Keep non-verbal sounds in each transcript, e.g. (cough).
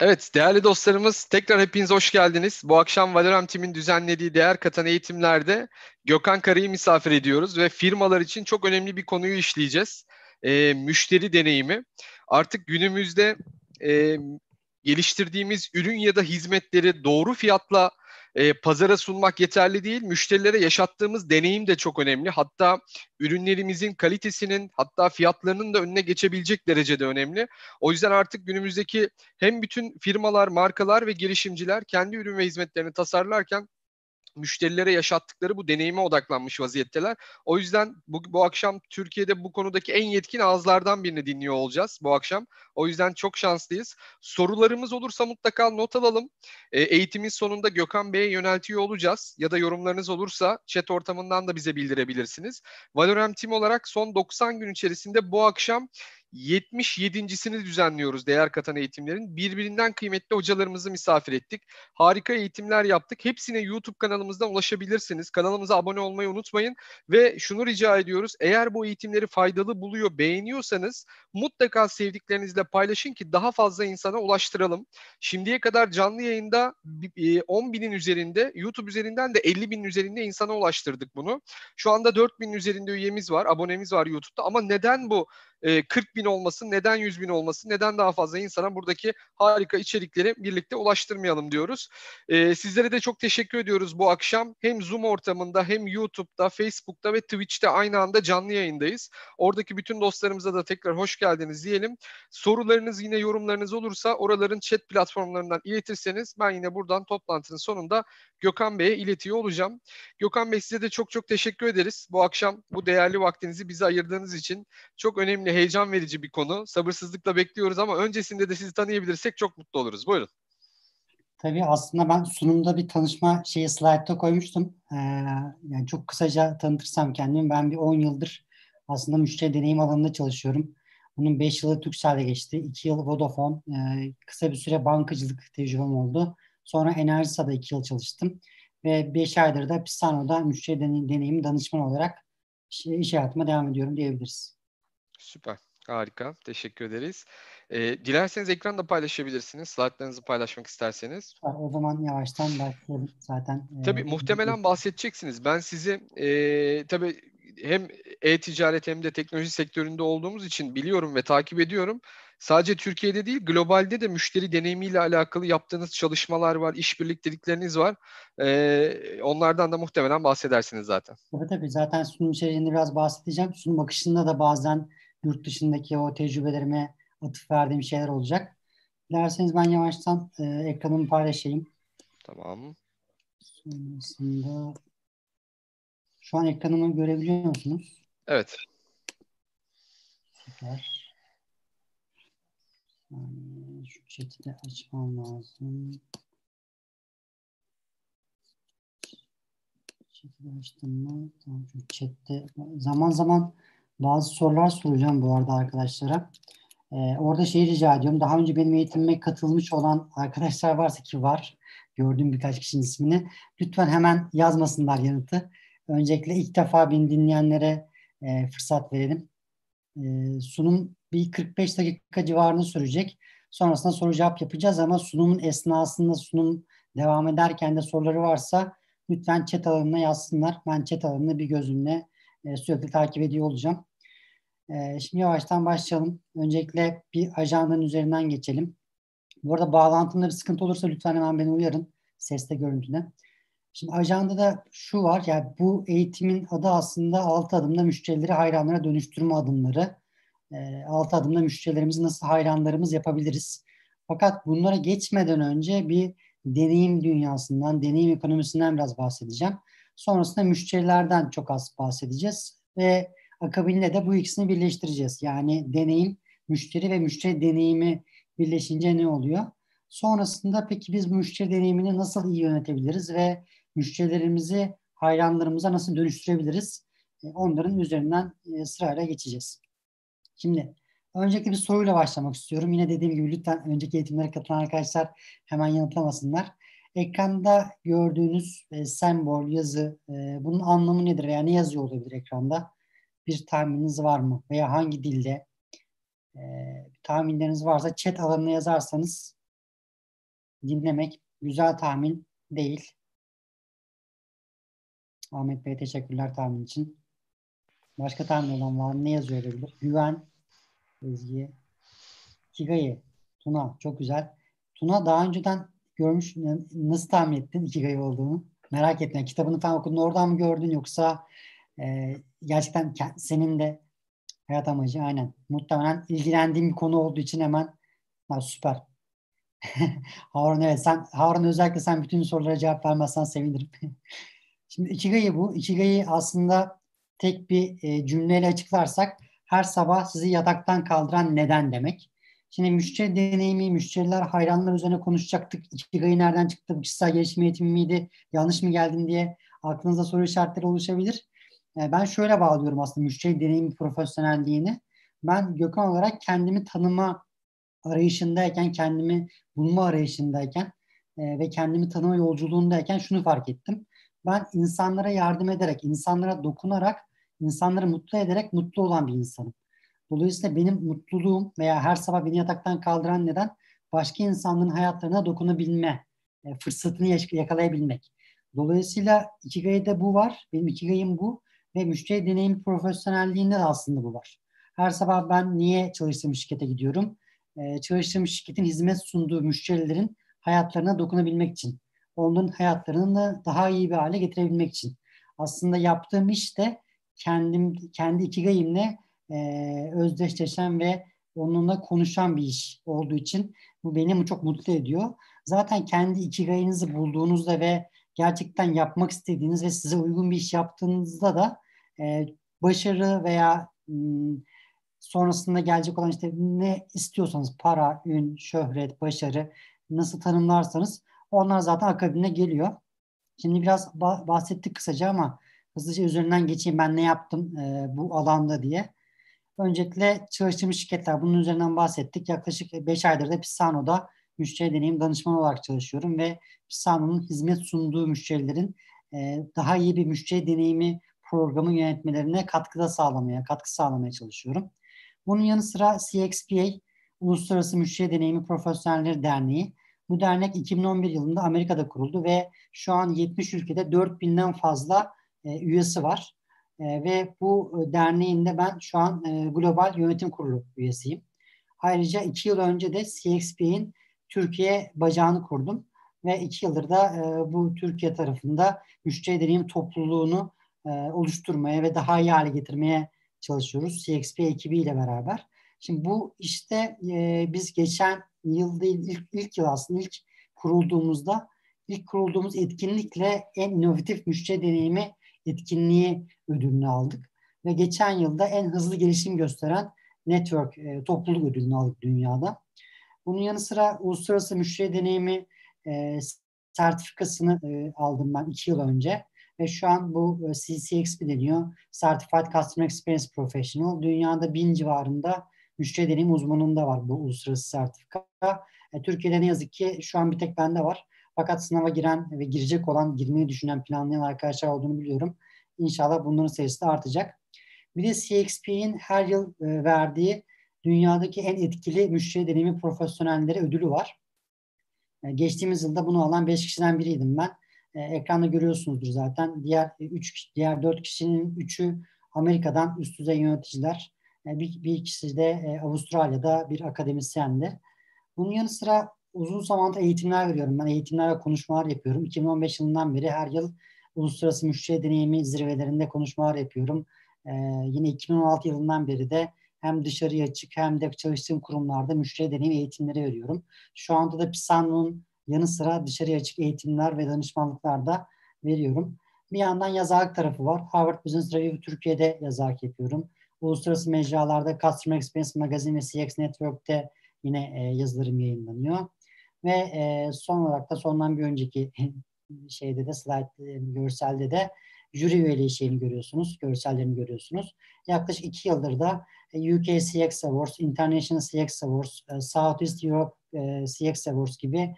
Evet değerli dostlarımız tekrar hepiniz hoş geldiniz. Bu akşam Valorem Team'in düzenlediği değer katan eğitimlerde Gökhan Kara'yı misafir ediyoruz ve firmalar için çok önemli bir konuyu işleyeceğiz. E, müşteri deneyimi. Artık günümüzde e, geliştirdiğimiz ürün ya da hizmetleri doğru fiyatla e, pazara sunmak yeterli değil. Müşterilere yaşattığımız deneyim de çok önemli. Hatta ürünlerimizin kalitesinin hatta fiyatlarının da önüne geçebilecek derecede önemli. O yüzden artık günümüzdeki hem bütün firmalar, markalar ve girişimciler kendi ürün ve hizmetlerini tasarlarken müşterilere yaşattıkları bu deneyime odaklanmış vaziyetteler. O yüzden bu, bu akşam Türkiye'de bu konudaki en yetkin ağızlardan birini dinliyor olacağız bu akşam. O yüzden çok şanslıyız. Sorularımız olursa mutlaka not alalım. E, eğitimin sonunda Gökhan Bey'e yöneltiyor olacağız. Ya da yorumlarınız olursa chat ortamından da bize bildirebilirsiniz. Valorem Team olarak son 90 gün içerisinde bu akşam 77.sini düzenliyoruz değer katan eğitimlerin. Birbirinden kıymetli hocalarımızı misafir ettik. Harika eğitimler yaptık. Hepsine YouTube kanalımızdan ulaşabilirsiniz. Kanalımıza abone olmayı unutmayın. Ve şunu rica ediyoruz. Eğer bu eğitimleri faydalı buluyor, beğeniyorsanız mutlaka sevdiklerinizle paylaşın ki daha fazla insana ulaştıralım. Şimdiye kadar canlı yayında 10 e, binin üzerinde, YouTube üzerinden de 50 binin üzerinde insana ulaştırdık bunu. Şu anda 4 binin üzerinde üyemiz var, abonemiz var YouTube'da ama neden bu 40 bin olmasın, neden 100 bin olmasın, neden daha fazla insana buradaki harika içerikleri birlikte ulaştırmayalım diyoruz. Sizlere de çok teşekkür ediyoruz bu akşam. Hem Zoom ortamında hem YouTube'da, Facebook'ta ve Twitch'te aynı anda canlı yayındayız. Oradaki bütün dostlarımıza da tekrar hoş geldiniz diyelim. Sorularınız yine yorumlarınız olursa oraların chat platformlarından iletirseniz ben yine buradan toplantının sonunda Gökhan Bey'e iletiyor olacağım. Gökhan Bey size de çok çok teşekkür ederiz. Bu akşam bu değerli vaktinizi bize ayırdığınız için çok önemli, heyecan verici bir konu. Sabırsızlıkla bekliyoruz ama öncesinde de sizi tanıyabilirsek çok mutlu oluruz. Buyurun. Tabii aslında ben sunumda bir tanışma şeyi slaytta koymuştum. Ee, yani çok kısaca tanıtırsam kendimi ben bir 10 yıldır aslında müşteri deneyim alanında çalışıyorum. Bunun 5 yılı Turkcell'de geçti. 2 yıl Vodafone. Ee, kısa bir süre bankacılık tecrübem oldu. Sonra Enerjisa'da 2 yıl çalıştım. Ve 5 aydır da Pisano'da müşteri deneyim danışman olarak iş hayatıma devam ediyorum diyebiliriz. Süper. Harika. Teşekkür ederiz. E, dilerseniz ekranda paylaşabilirsiniz. Slaytlarınızı paylaşmak isterseniz. O zaman yavaştan başlayalım zaten. Tabii e, muhtemelen bahsedeceksiniz. Ben sizi e, tabii hem e-ticaret hem de teknoloji sektöründe olduğumuz için biliyorum ve takip ediyorum. Sadece Türkiye'de değil, globalde de müşteri deneyimiyle alakalı yaptığınız çalışmalar var, işbirliktelikleriniz var. Ee, onlardan da muhtemelen bahsedersiniz zaten. Tabii tabii. Zaten sunum içeriğinde biraz bahsedeceğim. Sunum akışında da bazen yurt dışındaki o tecrübelerime atıf verdiğim şeyler olacak. Dilerseniz ben yavaştan e, ekranımı paylaşayım. Tamam. Sonrasında şu an ekranımı görebiliyor musunuz? Evet. Süper. Yani şu chat'i de açmam lazım. Chat'i açtım mı? Tamam, şu chat'te zaman zaman bazı sorular soracağım bu arada arkadaşlara. Ee, orada şeyi rica ediyorum. Daha önce benim eğitimime katılmış olan arkadaşlar varsa ki var. Gördüğüm birkaç kişinin ismini. Lütfen hemen yazmasınlar yanıtı. Öncelikle ilk defa beni dinleyenlere e, fırsat verelim. E, sunum bir 45 dakika civarında sürecek. Sonrasında soru cevap yapacağız ama sunumun esnasında sunum devam ederken de soruları varsa lütfen chat alanına yazsınlar. Ben chat alanını bir gözümle e, sürekli takip ediyor olacağım. E, şimdi yavaştan başlayalım. Öncelikle bir ajandanın üzerinden geçelim. Bu arada bağlantımda bir sıkıntı olursa lütfen hemen beni uyarın. Seste, görüntüde. Şimdi ajandada şu var. Yani bu eğitimin adı aslında 6 adımda müşterileri hayranlara dönüştürme adımları. E, 6 adımda müşterilerimizi nasıl hayranlarımız yapabiliriz? Fakat bunlara geçmeden önce bir deneyim dünyasından, deneyim ekonomisinden biraz bahsedeceğim. Sonrasında müşterilerden çok az bahsedeceğiz ve akabinde de bu ikisini birleştireceğiz. Yani deneyim, müşteri ve müşteri deneyimi birleşince ne oluyor? Sonrasında peki biz müşteri deneyimini nasıl iyi yönetebiliriz ve müşterilerimizi hayranlarımıza nasıl dönüştürebiliriz? E, onların üzerinden e, sırayla geçeceğiz. Şimdi öncelikle bir soruyla başlamak istiyorum. Yine dediğim gibi lütfen önceki eğitimlere katılan arkadaşlar hemen yanıtlamasınlar. Ekranda gördüğünüz e, sembol, yazı, e, bunun anlamı nedir veya ne yazıyor olabilir ekranda? Bir tahmininiz var mı? Veya hangi dilde? E, tahminleriniz varsa chat alanına yazarsanız dinlemek güzel tahmin değil. Ahmet Bey teşekkürler tahmin için. Başka tahmin olan var mı? Ne yazıyor olabilir? Güven, Ezgi, Kigayi, Tuna çok güzel. Tuna daha önceden görmüş nasıl tahmin ettin Ikigai olduğunu? Merak ettim. kitabını falan okudun. Oradan mı gördün yoksa e, gerçekten senin de hayat amacı aynen. Muhtemelen ilgilendiğim bir konu olduğu için hemen süper. (laughs) Harun evet sen Harun özellikle sen bütün sorulara cevap vermezsen sevinirim. (laughs) Şimdi Ikigai bu. Ikigai aslında tek bir e, cümleyle açıklarsak her sabah sizi yataktan kaldıran neden demek. Şimdi müşteri deneyimi, müşteriler, hayranlar üzerine konuşacaktık. Ikigai nereden çıktı? Bu kişisel gelişim eğitimi miydi? Yanlış mı geldim diye aklınızda soru işaretleri oluşabilir. E, ben şöyle bağlıyorum aslında müşteri deneyimi profesyonelliğini. Ben Gökhan olarak kendimi tanıma arayışındayken, kendimi bulma arayışındayken e, ve kendimi tanıma yolculuğundayken şunu fark ettim. Ben insanlara yardım ederek, insanlara dokunarak, insanları mutlu ederek mutlu olan bir insanım. Dolayısıyla benim mutluluğum veya her sabah beni yataktan kaldıran neden başka insanların hayatlarına dokunabilme e, fırsatını yakalayabilmek. Dolayısıyla Ikigai'de bu var. Benim Ikigai'm bu ve müşteri deneyim profesyonelliğinde de aslında bu var. Her sabah ben niye çalıştığım şirkete gidiyorum? Ee, çalıştığım şirketin hizmet sunduğu müşterilerin hayatlarına dokunabilmek için. Onların hayatlarını daha iyi bir hale getirebilmek için. Aslında yaptığım iş de kendim, kendi ikigayimle e, özdeşleşen ve onunla konuşan bir iş olduğu için bu beni çok mutlu ediyor. Zaten kendi ikigayınızı bulduğunuzda ve gerçekten yapmak istediğiniz ve size uygun bir iş yaptığınızda da e, başarı veya sonrasında gelecek olan işte ne istiyorsanız para, ün, şöhret, başarı nasıl tanımlarsanız onlar zaten akabine geliyor. Şimdi biraz bahsettik kısaca ama hızlıca üzerinden geçeyim ben ne yaptım e, bu alanda diye. Öncelikle çalıştığım şirketler bunun üzerinden bahsettik. Yaklaşık 5 aydır da Pisano'da müşteri deneyim danışmanı olarak çalışıyorum ve Pisano'nun hizmet sunduğu müşterilerin e, daha iyi bir müşteri deneyimi programı yönetmelerine katkıda sağlamaya, katkı sağlamaya çalışıyorum. Bunun yanı sıra CXPA, Uluslararası Müşteri Deneyimi Profesyonelleri Derneği. Bu dernek 2011 yılında Amerika'da kuruldu ve şu an 70 ülkede 4000'den fazla e, üyesi var. E, ve bu e, derneğin de ben şu an e, Global Yönetim Kurulu üyesiyim. Ayrıca iki yıl önce de CXP'in Türkiye bacağını kurdum ve iki yıldır da e, bu Türkiye tarafında müşteri deneyim topluluğunu e, oluşturmaya ve daha iyi hale getirmeye çalışıyoruz CXP ekibiyle beraber. Şimdi bu işte e, biz geçen yıl değil ilk, ilk yıl aslında ilk kurulduğumuzda ilk kurulduğumuz etkinlikle en inovatif müşteri deneyimi etkinliği ödülünü aldık. Ve geçen yılda en hızlı gelişim gösteren network e, topluluk ödülünü aldık dünyada. Bunun yanı sıra uluslararası müşteri deneyimi e, sertifikasını e, aldım ben iki yıl önce. Ve şu an bu e, CCXP deniyor. Certified Customer Experience Professional. Dünyada bin civarında müşteri deneyim uzmanında var bu uluslararası sertifika. E, Türkiye'de ne yazık ki şu an bir tek bende var. Fakat sınava giren ve girecek olan, girmeyi düşünen, planlayan arkadaşlar olduğunu biliyorum. İnşallah bunların sayısı da artacak. Bir de CXP'nin her yıl e, verdiği dünyadaki en etkili müşteri deneyimi profesyonelleri ödülü var. E, geçtiğimiz yılda bunu alan 5 kişiden biriydim ben. E, ekranda görüyorsunuzdur zaten. Diğer 3 diğer 4 kişinin 3'ü Amerika'dan üst düzey yöneticiler. bir, bir kişi de Avustralya'da bir akademisyendi. Bunun yanı sıra uzun zamandır eğitimler veriyorum. Ben eğitimler ve konuşmalar yapıyorum. 2015 yılından beri her yıl uluslararası müşteri deneyimi zirvelerinde konuşmalar yapıyorum. Ee, yine 2016 yılından beri de hem dışarıya açık hem de çalıştığım kurumlarda müşteri deneyim eğitimleri veriyorum. Şu anda da Pisano'nun yanı sıra dışarıya açık eğitimler ve danışmanlıklar da veriyorum. Bir yandan yazarlık tarafı var. Harvard Business Review Türkiye'de yazarlık yapıyorum. Uluslararası mecralarda Customer Experience Magazine ve CX Network'te yine e, yazılarım yayınlanıyor. Ve e, son olarak da sondan bir önceki (laughs) şeyde de slide e, görselde de jüri üyeliği şeyini görüyorsunuz, görsellerini görüyorsunuz. Yaklaşık iki yıldır da e, UK CX Awards, International CX Awards, e, Southeast Europe CX Awards gibi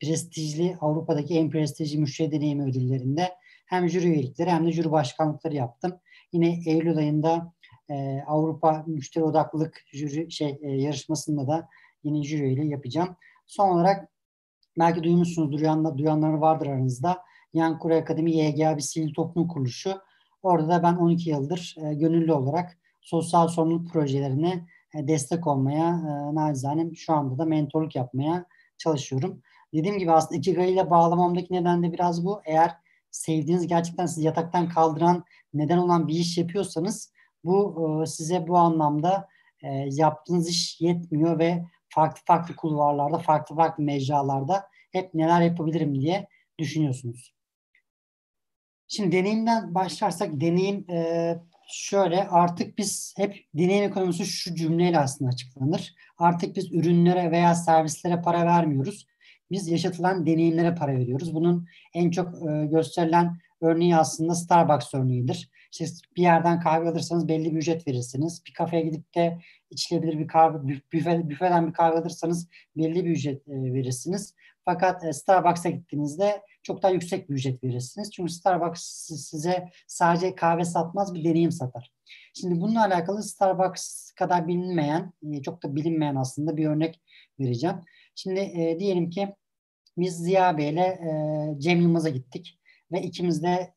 prestijli Avrupa'daki en prestijli müşteri deneyimi ödüllerinde hem jüri üyelikleri hem de jüri başkanlıkları yaptım. Yine Eylül ayında e, Avrupa Müşteri Odaklılık jüri şey e, yarışmasında da yine jüri üyeliği yapacağım. Son olarak belki duymuşsunuz, duyan, duyanlar vardır aranızda. Yan Kore Akademi YGA bir sivil toplum kuruluşu. Orada da ben 12 yıldır e, gönüllü olarak sosyal sorumluluk projelerine e, destek olmaya, e, nacizane şu anda da mentorluk yapmaya çalışıyorum. Dediğim gibi aslında Ikigai ile bağlamamdaki neden de biraz bu. Eğer sevdiğiniz gerçekten sizi yataktan kaldıran neden olan bir iş yapıyorsanız bu e, size bu anlamda e, yaptığınız iş yetmiyor ve farklı farklı kulvarlarda, farklı farklı mecralarda hep neler yapabilirim diye düşünüyorsunuz. Şimdi deneyimden başlarsak deneyim e, şöyle artık biz hep deneyim ekonomisi şu cümleyle aslında açıklanır. Artık biz ürünlere veya servislere para vermiyoruz. Biz yaşatılan deneyimlere para veriyoruz. Bunun en çok e, gösterilen örneği aslında Starbucks örneğidir. İşte bir yerden kahve alırsanız belli bir ücret verirsiniz. Bir kafeye gidip de içilebilir bir kahve, büfe, büfeden bir kahve alırsanız belli bir ücret e, verirsiniz. Fakat e, Starbucks'a gittiğinizde çok daha yüksek bir ücret verirsiniz. Çünkü Starbucks size sadece kahve satmaz bir deneyim satar. Şimdi bununla alakalı Starbucks kadar bilinmeyen, e, çok da bilinmeyen aslında bir örnek vereceğim. Şimdi e, diyelim ki biz Ziya Bey ile e, Cem Yılmaz'a gittik ve ikimiz de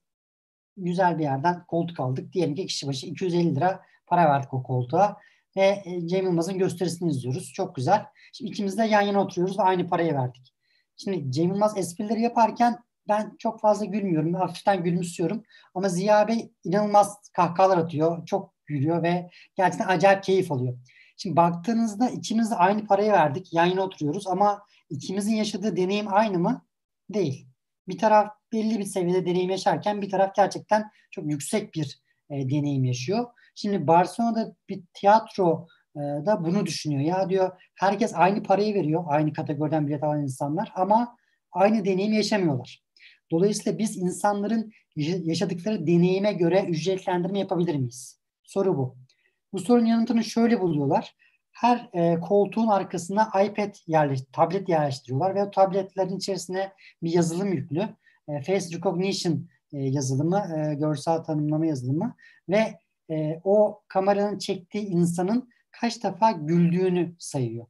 güzel bir yerden koltuk aldık. Diyelim ki kişi başı 250 lira para verdik o koltuğa ve e, Cem Yılmaz'ın gösterisini izliyoruz. Çok güzel. Şimdi ikimiz de yan yana oturuyoruz ve aynı parayı verdik. Şimdi Cem Yılmaz esprileri yaparken ben çok fazla gülmüyorum. Hafiften gülümsüyorum. Ama Ziya Bey inanılmaz kahkahalar atıyor. Çok gülüyor ve gerçekten acayip keyif alıyor. Şimdi baktığınızda ikimiz de aynı parayı verdik. Yan oturuyoruz ama ikimizin yaşadığı deneyim aynı mı? Değil. Bir taraf belli bir seviyede deneyim yaşarken bir taraf gerçekten çok yüksek bir e, deneyim yaşıyor. Şimdi Barcelona'da bir tiyatro da bunu düşünüyor. Ya diyor herkes aynı parayı veriyor. Aynı kategoriden bilet alan insanlar ama aynı deneyimi yaşamıyorlar. Dolayısıyla biz insanların yaşadıkları deneyime göre ücretlendirme yapabilir miyiz? Soru bu. Bu sorunun yanıtını şöyle buluyorlar. Her e, koltuğun arkasına iPad yerleş, tablet yerleştiriyorlar ve o tabletlerin içerisine bir yazılım yüklü. E, Face Recognition e, yazılımı, e, görsel tanımlama yazılımı ve e, o kameranın çektiği insanın kaç defa güldüğünü sayıyor.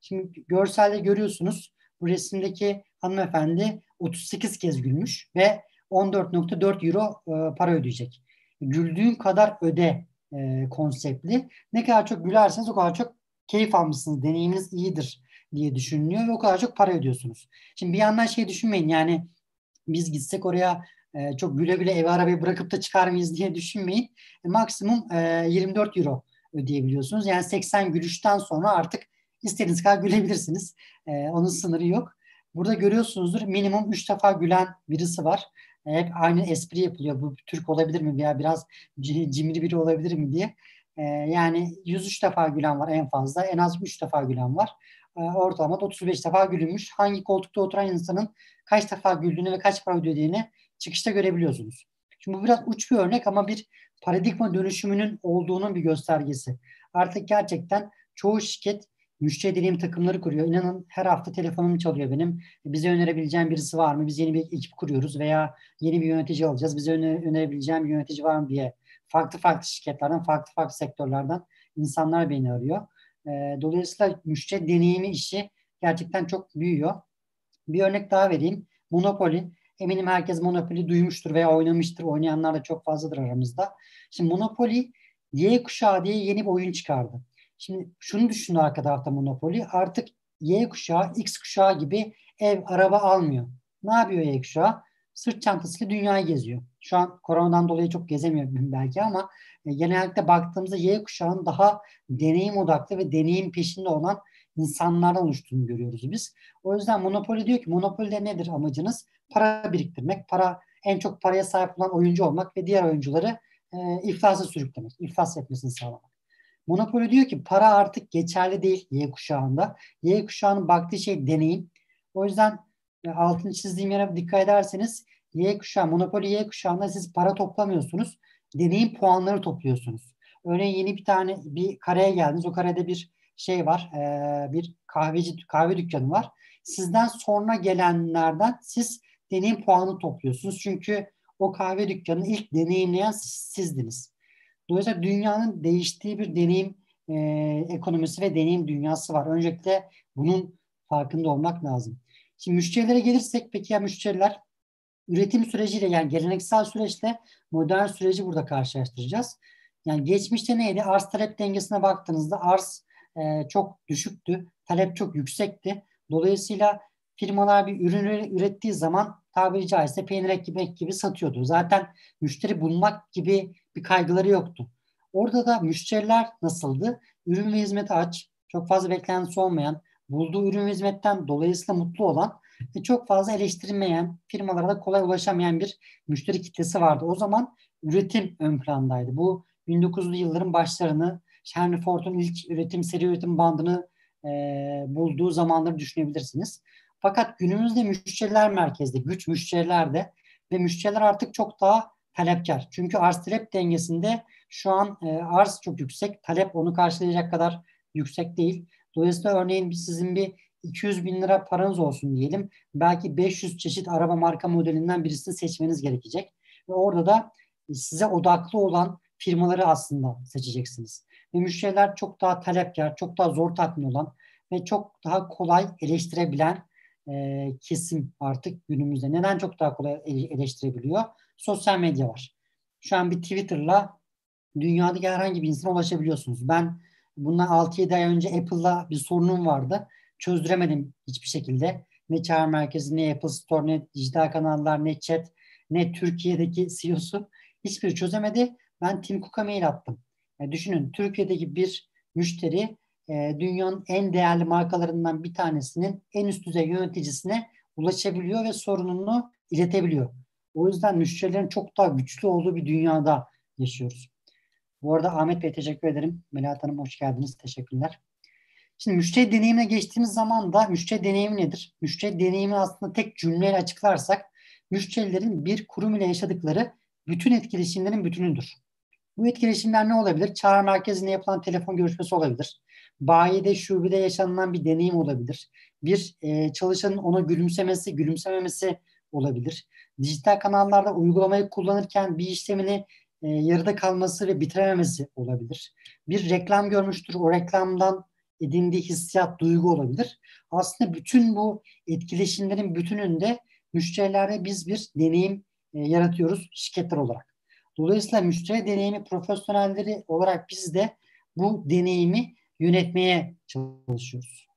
Şimdi görselde görüyorsunuz bu resimdeki hanımefendi 38 kez gülmüş ve 14.4 euro e, para ödeyecek. Güldüğün kadar öde e, konseptli. Ne kadar çok gülerseniz o kadar çok keyif almışsınız, deneyiminiz iyidir diye düşünülüyor ve o kadar çok para ödüyorsunuz. Şimdi bir yandan şey düşünmeyin yani biz gitsek oraya e, çok güle güle evi arabayı bırakıp da çıkar mıyız diye düşünmeyin. Maksimum e, 24 euro ödeyebiliyorsunuz. Yani 80 gülüşten sonra artık istediğiniz kadar gülebilirsiniz. E, onun sınırı yok. Burada görüyorsunuzdur minimum 3 defa gülen birisi var. Hep aynı espri yapılıyor. Bu Türk olabilir mi veya biraz cimri biri olabilir mi diye. E, yani 103 defa gülen var en fazla. En az 3 defa gülen var. E, ortalama 35 defa gülünmüş. Hangi koltukta oturan insanın kaç defa güldüğünü ve kaç para ödediğini çıkışta görebiliyorsunuz. Şimdi bu biraz uç bir örnek ama bir paradigma dönüşümünün olduğunun bir göstergesi. Artık gerçekten çoğu şirket müşteri deneyim takımları kuruyor. İnanın her hafta telefonum çalıyor benim. Bize önerebileceğim birisi var mı? Biz yeni bir ekip kuruyoruz veya yeni bir yönetici alacağız. Bize öne, önerebileceğim bir yönetici var mı diye farklı farklı şirketlerden, farklı farklı sektörlerden insanlar beni arıyor. E, dolayısıyla müşteri deneyimi işi gerçekten çok büyüyor. Bir örnek daha vereyim. Monopoly. Eminim herkes Monopoly duymuştur veya oynamıştır. Oynayanlar da çok fazladır aramızda. Şimdi Monopoly Y kuşağı diye yeni bir oyun çıkardı. Şimdi şunu düşünün arka tarafta Monopoly. Artık Y kuşağı, X kuşağı gibi ev, araba almıyor. Ne yapıyor Y kuşağı? Sırt çantasıyla dünyayı geziyor. Şu an koronadan dolayı çok gezemiyor belki ama e, genellikle baktığımızda Y kuşağının daha deneyim odaklı ve deneyim peşinde olan insanlardan oluştuğunu görüyoruz biz. O yüzden Monopoly diyor ki Monopoly'de nedir amacınız? Para biriktirmek, para en çok paraya sahip olan oyuncu olmak ve diğer oyuncuları e, iflasa sürüklemek, iflas etmesini sağlamak. Monopoly diyor ki para artık geçerli değil Y kuşağında. Y kuşağının baktığı şey deneyim. O yüzden e, altını çizdiğim yere dikkat ederseniz Y kuşağı, Monopoly Y kuşağında siz para toplamıyorsunuz. Deneyim puanları topluyorsunuz. Örneğin yeni bir tane bir kareye geldiniz. O karede bir şey var. E, bir kahveci kahve dükkanı var. Sizden sonra gelenlerden siz deneyim puanı topluyorsunuz. Çünkü o kahve dükkanını ilk deneyimleyen sizdiniz. Dolayısıyla dünyanın değiştiği bir deneyim e, ekonomisi ve deneyim dünyası var. Öncelikle bunun farkında olmak lazım. Şimdi müşterilere gelirsek peki ya müşteriler üretim süreciyle yani geleneksel süreçle modern süreci burada karşılaştıracağız. Yani geçmişte neydi? Arz talep dengesine baktığınızda arz e, çok düşüktü. Talep çok yüksekti. Dolayısıyla firmalar bir ürünü ürettiği zaman tabiri caizse peynir ekmek gibi satıyordu. Zaten müşteri bulmak gibi bir kaygıları yoktu. Orada da müşteriler nasıldı? Ürün ve hizmeti aç, çok fazla beklentisi olmayan, bulduğu ürün ve hizmetten dolayısıyla mutlu olan ve çok fazla eleştirilmeyen, firmalara da kolay ulaşamayan bir müşteri kitlesi vardı. O zaman üretim ön plandaydı. Bu 1900'lü yılların başlarını Henry Ford'un ilk üretim, seri üretim bandını e, bulduğu zamanları düşünebilirsiniz. Fakat günümüzde müşteriler merkezde, güç müşterilerde ve müşteriler artık çok daha talepkar. Çünkü arz talep dengesinde şu an e, arz çok yüksek, talep onu karşılayacak kadar yüksek değil. Dolayısıyla örneğin sizin bir 200 bin lira paranız olsun diyelim. Belki 500 çeşit araba marka modelinden birisini seçmeniz gerekecek. Ve orada da size odaklı olan firmaları aslında seçeceksiniz. Ve müşteriler çok daha talepkar, çok daha zor tatmin olan ve çok daha kolay eleştirebilen e, kesim artık günümüzde. Neden çok daha kolay eleştirebiliyor? Sosyal medya var. Şu an bir Twitter'la dünyadaki herhangi bir insana ulaşabiliyorsunuz. Ben bundan 6-7 ay önce Apple'la bir sorunum vardı. Çözdüremedim hiçbir şekilde. Ne çağrı merkezi, ne Apple Store, ne dijital kanallar, ne chat, ne Türkiye'deki CEO'su hiçbiri çözemedi. Ben Tim Cook'a mail attım. Yani düşünün Türkiye'deki bir müşteri e, dünyanın en değerli markalarından bir tanesinin en üst düzey yöneticisine ulaşabiliyor ve sorununu iletebiliyor. O yüzden müşterilerin çok daha güçlü olduğu bir dünyada yaşıyoruz. Bu arada Ahmet Bey teşekkür ederim. Melahat Hanım hoş geldiniz. Teşekkürler. Şimdi müşteri deneyimine geçtiğimiz zaman da müşteri deneyimi nedir? Müşteri deneyimi aslında tek cümleyle açıklarsak müşterilerin bir kurum ile yaşadıkları bütün etkileşimlerin bütünüdür. Bu etkileşimler ne olabilir? Çağrı merkezinde yapılan telefon görüşmesi olabilir. Bayide, şubede yaşanılan bir deneyim olabilir. Bir e, çalışanın ona gülümsemesi, gülümsememesi olabilir. Dijital kanallarda uygulamayı kullanırken bir işlemini e, yarıda kalması ve bitirememesi olabilir. Bir reklam görmüştür, o reklamdan edindiği hissiyat, duygu olabilir. Aslında bütün bu etkileşimlerin bütününde müşterilerde biz bir deneyim e, yaratıyoruz şirketler olarak. Dolayısıyla müşteri deneyimi profesyonelleri olarak biz de bu deneyimi yönetmeye çalışıyoruz.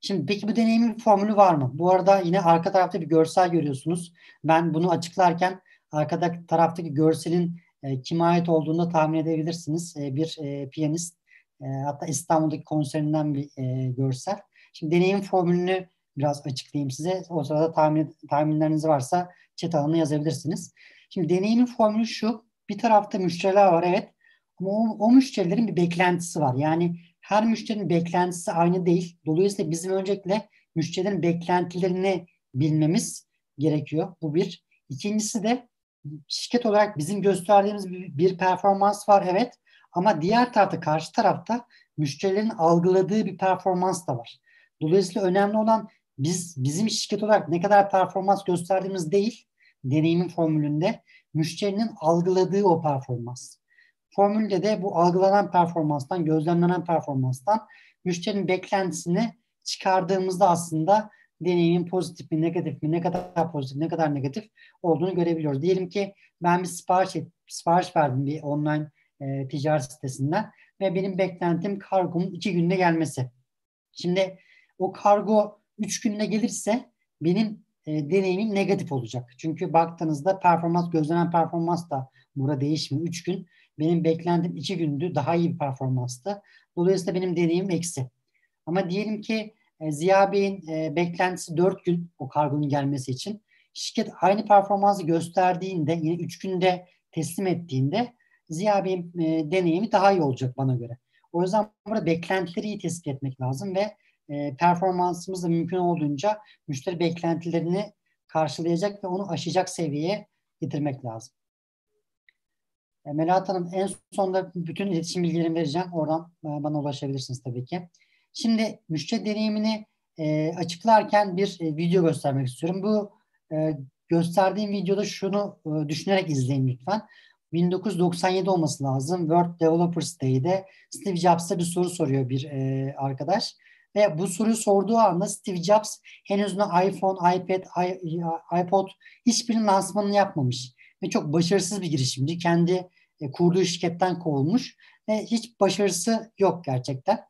Şimdi peki bu deneyimin formülü var mı? Bu arada yine arka tarafta bir görsel görüyorsunuz. Ben bunu açıklarken arkada taraftaki görselin e, kime ait olduğunu tahmin edebilirsiniz. E, bir e, piyanist e, hatta İstanbul'daki konserinden bir e, görsel. Şimdi deneyim formülünü biraz açıklayayım size. O sırada tahmin, tahminleriniz varsa chat alanına yazabilirsiniz. Şimdi deneyimin formülü şu. Bir tarafta müşteriler var evet. Ama o, o müşterilerin bir beklentisi var. Yani her müşterinin beklentisi aynı değil. Dolayısıyla bizim öncelikle müşterilerin beklentilerini bilmemiz gerekiyor. Bu bir. İkincisi de şirket olarak bizim gösterdiğimiz bir, bir performans var evet. Ama diğer tarafta karşı tarafta müşterilerin algıladığı bir performans da var. Dolayısıyla önemli olan biz bizim şirket olarak ne kadar performans gösterdiğimiz değil, deneyimin formülünde müşterinin algıladığı o performans. Formülde de bu algılanan performanstan, gözlemlenen performanstan müşterinin beklentisini çıkardığımızda aslında deneyimin pozitif mi, negatif mi, ne kadar pozitif, ne kadar negatif olduğunu görebiliyoruz. Diyelim ki ben bir sipariş, sipariş verdim bir online e, ticaret sitesinden ve benim beklentim kargomun iki günde gelmesi. Şimdi o kargo üç günde gelirse benim e, deneyimim negatif olacak. Çünkü baktığınızda performans, gözlenen performans da burada değişmiyor. Üç gün benim beklentim iki gündü. Daha iyi bir performanstı. Dolayısıyla benim deneyimim eksi. Ama diyelim ki e, Ziya Bey'in e, beklentisi dört gün o kargonun gelmesi için. Şirket aynı performansı gösterdiğinde yine üç günde teslim ettiğinde Ziya Bey'in e, deneyimi daha iyi olacak bana göre. O yüzden burada beklentileri iyi tespit etmek lazım ve e, performansımız da mümkün olduğunca müşteri beklentilerini karşılayacak ve onu aşacak seviyeye getirmek lazım. E, Melahat Hanım en sonunda bütün iletişim bilgilerimi vereceğim. Oradan e, bana ulaşabilirsiniz tabii ki. Şimdi müşteri deneyimini e, açıklarken bir e, video göstermek istiyorum. Bu e, gösterdiğim videoda şunu e, düşünerek izleyin lütfen. 1997 olması lazım. World Developers Day'de Steve Jobs'a bir soru soruyor bir e, arkadaş. Ve bu soruyu sorduğu anda Steve Jobs henüz ne iPhone, iPad, iPod hiçbirinin lansmanını yapmamış. Ve çok başarısız bir girişimci. Kendi e, kurduğu şirketten kovulmuş. Ve hiç başarısı yok gerçekten.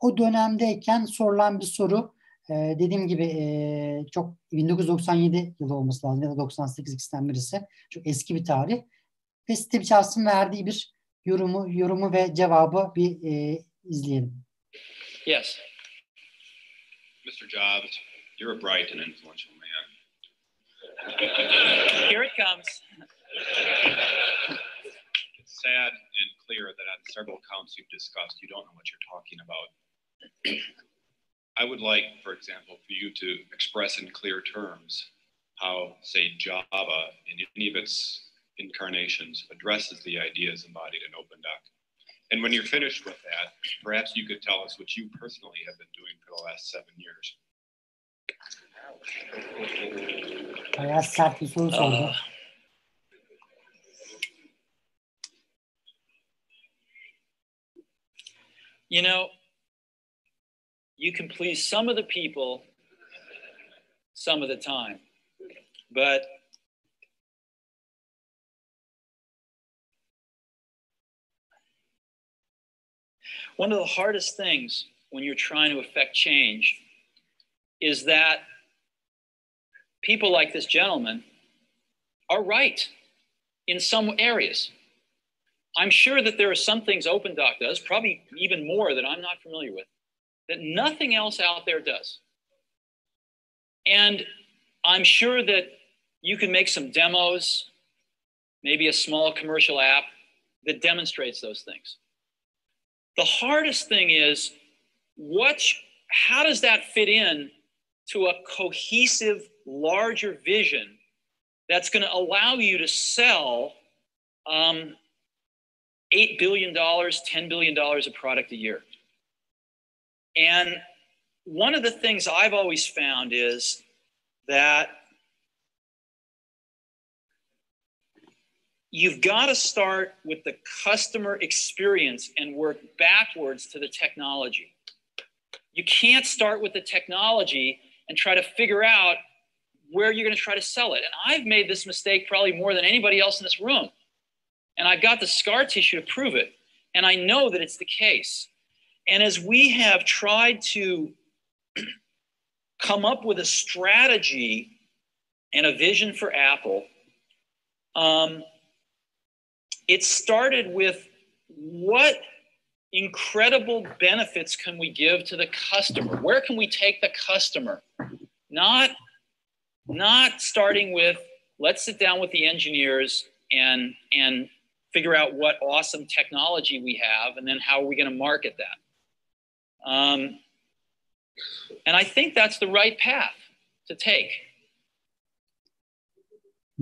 O dönemdeyken sorulan bir soru e, dediğim gibi e, çok 1997 yılı olması lazım ya da 98 ikisinden birisi. Çok eski bir tarih. Ve Steve Jobs'ın verdiği bir yorumu, yorumu ve cevabı bir izleyelim. Yes. Mr. Jobs, you're a bright and influential man. Here it comes. It's sad and clear that on several counts you've discussed, you don't know what you're talking about. I would like, for example, for you to express in clear terms how, say, Java, in any of its incarnations, addresses the ideas embodied in OpenDoc. And when you're finished with that, perhaps you could tell us what you personally have been doing for the last seven years. Bayağı sert bir soru. Uh, you know, you can please some of the people some of the time. But one of the hardest things when you're trying to affect change is that people like this gentleman are right in some areas. I'm sure that there are some things OpenDoc does, probably even more that I'm not familiar with, that nothing else out there does. And I'm sure that you can make some demos, maybe a small commercial app that demonstrates those things. The hardest thing is what how does that fit in to a cohesive larger vision that's going to allow you to sell um, $8 billion, $10 billion of product a year. And one of the things I've always found is that you've got to start with the customer experience and work backwards to the technology. You can't start with the technology and try to figure out where you're going to try to sell it. And I've made this mistake probably more than anybody else in this room. And I've got the scar tissue to prove it. And I know that it's the case. And as we have tried to (clears throat) come up with a strategy and a vision for Apple, um, it started with what incredible benefits can we give to the customer? Where can we take the customer? Not, not starting with let's sit down with the engineers and and figure out what awesome technology we have and then how are we going to market that Um, and I think that's the right path to take.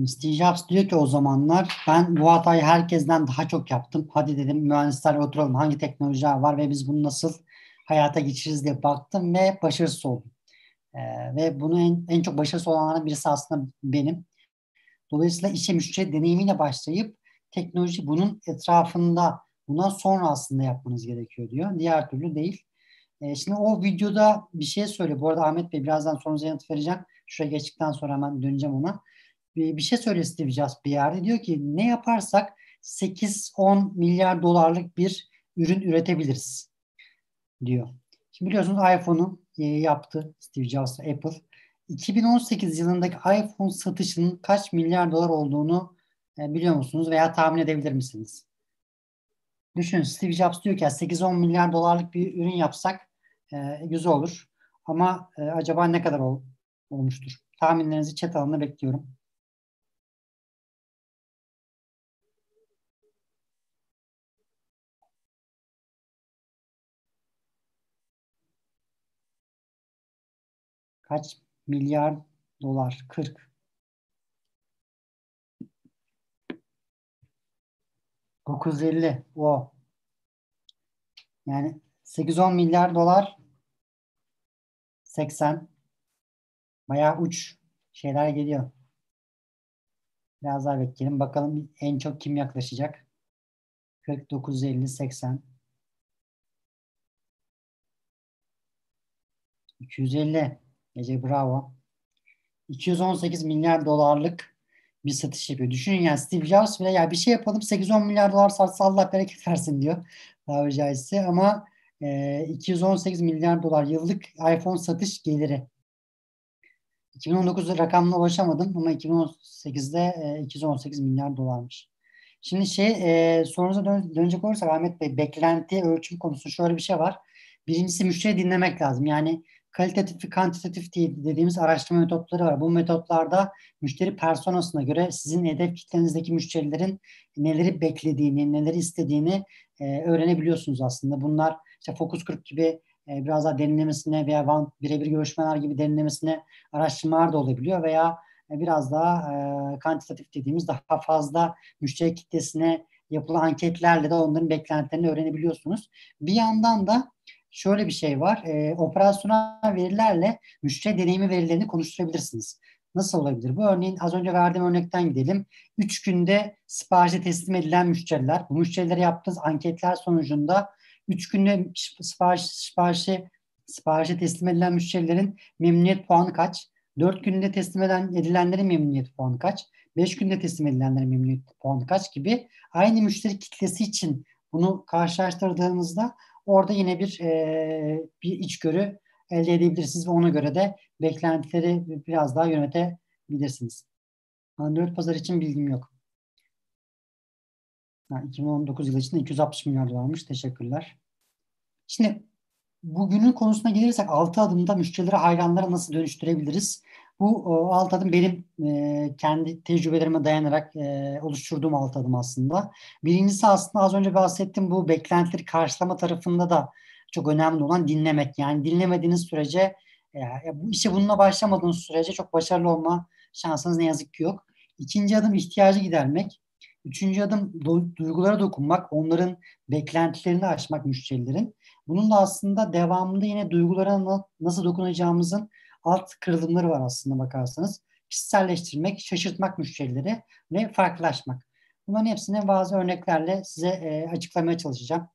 Steve Jobs diyor ki o zamanlar ben bu hatayı herkesten daha çok yaptım. Hadi dedim mühendisler oturalım hangi teknolojiler var ve biz bunu nasıl hayata geçiririz diye baktım ve başarısız oldum. Ee, ve bunu en, en çok başarısız olanlardan birisi aslında benim. Dolayısıyla işe müşteri deneyimiyle başlayıp teknoloji bunun etrafında bundan sonra aslında yapmanız gerekiyor diyor. Diğer türlü değil. E, şimdi o videoda bir şey söyle. Bu arada Ahmet Bey birazdan sorunuza yanıt vereceğim. Şuraya geçtikten sonra hemen döneceğim ona. Bir, şey söyle Steve Jobs bir yerde. Diyor ki ne yaparsak 8-10 milyar dolarlık bir ürün üretebiliriz diyor. Şimdi biliyorsunuz iPhone'u e, yaptı Steve Jobs Apple. 2018 yılındaki iPhone satışının kaç milyar dolar olduğunu e, biliyor musunuz veya tahmin edebilir misiniz? Düşünün Steve Jobs diyor ki 8-10 milyar dolarlık bir ürün yapsak e, güzel olur. Ama e, acaba ne kadar ol, olmuştur? Tahminlerinizi chat alanına bekliyorum. Kaç milyar dolar? 40. 950. O. Yani 8-10 milyar dolar 80. Bayağı uç şeyler geliyor. Biraz daha bekleyelim. Bakalım en çok kim yaklaşacak. 49, 50, 80. 250. Ece bravo. 218 milyar dolarlık bir satış yapıyor. Düşünün yani Steve Jobs bile ya bir şey yapalım 8-10 milyar dolar satsa Allah bereket versin diyor. Tabiri caizse ama e, 218 milyar dolar yıllık iPhone satış geliri. 2019'da rakamına ulaşamadım ama 2018'de e, 218 milyar dolarmış. Şimdi şey e, sorunuza dön, dönecek olursak Ahmet Bey beklenti ölçüm konusu şöyle bir şey var. Birincisi müşteri dinlemek lazım. Yani kalitatif ve kantitatif diye dediğimiz araştırma metotları var. Bu metotlarda müşteri personasına göre sizin hedef kitlenizdeki müşterilerin neleri beklediğini, neleri istediğini e, öğrenebiliyorsunuz aslında. Bunlar işte focus group gibi e, biraz daha derinlemesine veya birebir görüşmeler gibi derinlemesine araştırmalar da olabiliyor veya e, biraz daha e, kantitatif dediğimiz daha fazla müşteri kitlesine yapılan anketlerle de onların beklentilerini öğrenebiliyorsunuz. Bir yandan da şöyle bir şey var. E, operasyonel verilerle müşteri deneyimi verilerini konuşturabilirsiniz. Nasıl olabilir? Bu örneğin az önce verdiğim örnekten gidelim. Üç günde siparişe teslim edilen müşteriler, bu müşterilere yaptığınız anketler sonucunda üç günde sipariş, siparişe, siparişe teslim edilen müşterilerin memnuniyet puanı kaç? Dört günde teslim edilen, edilenlerin memnuniyet puanı kaç? Beş günde teslim edilenlerin memnuniyet puanı kaç gibi aynı müşteri kitlesi için bunu karşılaştırdığınızda Orada yine bir e, bir içgörü elde edebilirsiniz ve ona göre de beklentileri biraz daha yönetebilirsiniz. Android pazar için bilgim yok. Ha, 2019 yılı içinde 260 milyar dolarmış. Teşekkürler. Şimdi bugünün konusuna gelirsek 6 adımda müşterileri hayranlara nasıl dönüştürebiliriz? Bu alt adım benim e, kendi tecrübelerime dayanarak e, oluşturduğum alt adım aslında. Birincisi aslında az önce bahsettim bu beklentileri karşılama tarafında da çok önemli olan dinlemek. Yani dinlemediğiniz sürece e, bu işe bununla başlamadığınız sürece çok başarılı olma şansınız ne yazık ki yok. İkinci adım ihtiyacı gidermek. Üçüncü adım duygulara dokunmak, onların beklentilerini aşmak müşterilerin. Bunun da aslında devamında yine duygulara na- nasıl dokunacağımızın alt kırılımları var aslında bakarsanız. Kişiselleştirmek, şaşırtmak müşterileri ve farklılaşmak. Bunların hepsini bazı örneklerle size e, açıklamaya çalışacağım.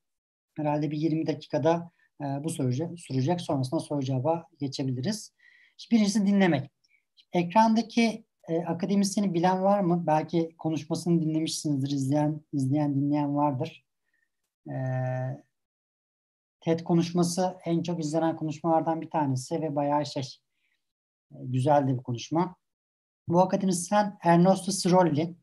Herhalde bir 20 dakikada e, bu soru sürecek. Sonrasında soru cevaba geçebiliriz. Birincisi dinlemek. Ekrandaki e, akademisyeni bilen var mı? Belki konuşmasını dinlemişsinizdir, izleyen, izleyen dinleyen vardır. E, TED konuşması en çok izlenen konuşmalardan bir tanesi ve bayağı şey güzel de bir konuşma. Bu akademisyen Ernesto Sirolli.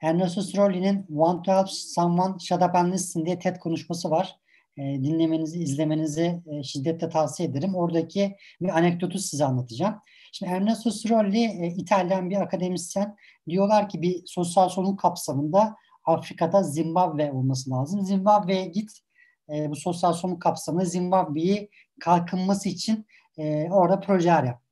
Ernesto Sirolli'nin Want to Help Someone Shut Up and Listen diye TED konuşması var. E, dinlemenizi, izlemenizi e, şiddetle tavsiye ederim. Oradaki bir anekdotu size anlatacağım. Şimdi Ernesto Sirolli e, İtalyan bir akademisyen. Diyorlar ki bir sosyal sorun kapsamında Afrika'da Zimbabwe olması lazım. Zimbabwe'ye git e, bu sosyal sorun kapsamında Zimbabwe'yi kalkınması için e, orada projeler yap.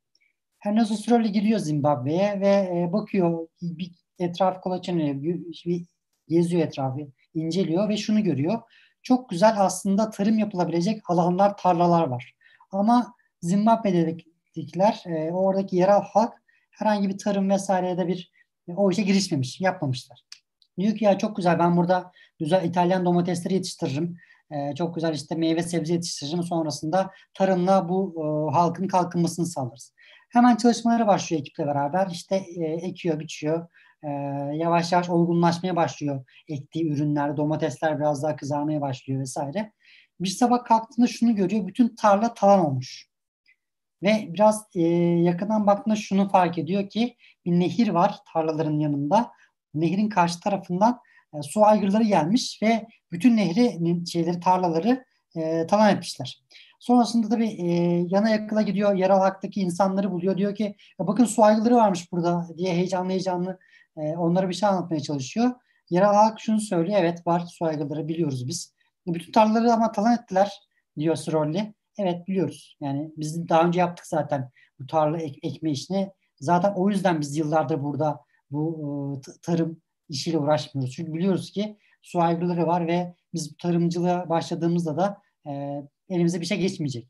Ernesto Sirolli gidiyor Zimbabwe'ye ve e, bakıyor bir etraf kolaçan bir geziyor etrafı, inceliyor ve şunu görüyor. Çok güzel aslında tarım yapılabilecek alanlar, tarlalar var. Ama Zimbabwe'dekiler, e, oradaki yerel halk herhangi bir tarım vesaireye de bir e, o işe girişmemiş, yapmamışlar. Diyor ki ya çok güzel ben burada güzel İtalyan domatesleri yetiştiririm. Ee, çok güzel işte meyve sebze yetiştiririm. Sonrasında tarımla bu e, halkın kalkınmasını sağlarız. Hemen çalışmalara başlıyor ekiple beraber. İşte e, ekiyor, biçiyor. E, yavaş yavaş olgunlaşmaya başlıyor ektiği ürünler. Domatesler biraz daha kızarmaya başlıyor vesaire. Bir sabah kalktığında şunu görüyor. Bütün tarla talan olmuş. Ve biraz e, yakından baktığında şunu fark ediyor ki bir nehir var tarlaların yanında. Nehrin karşı tarafından e, su aygırları gelmiş ve bütün nehri şeyleri tarlaları e, talan etmişler. Sonrasında tabii e, yana yakıla gidiyor. Yerel halktaki insanları buluyor. Diyor ki bakın su aygırları varmış burada diye heyecanlı heyecanlı e, onlara bir şey anlatmaya çalışıyor. Yerel halk şunu söylüyor. Evet var su aygırları biliyoruz biz. Bütün tarlaları ama talan ettiler diyor Sirolli. Evet biliyoruz. Yani biz daha önce yaptık zaten bu tarla ek, ekme işini. Zaten o yüzden biz yıllardır burada bu e, tarım işiyle uğraşmıyoruz. Çünkü biliyoruz ki su aygırları var ve biz tarımcılığa başladığımızda da e, elimize bir şey geçmeyecek.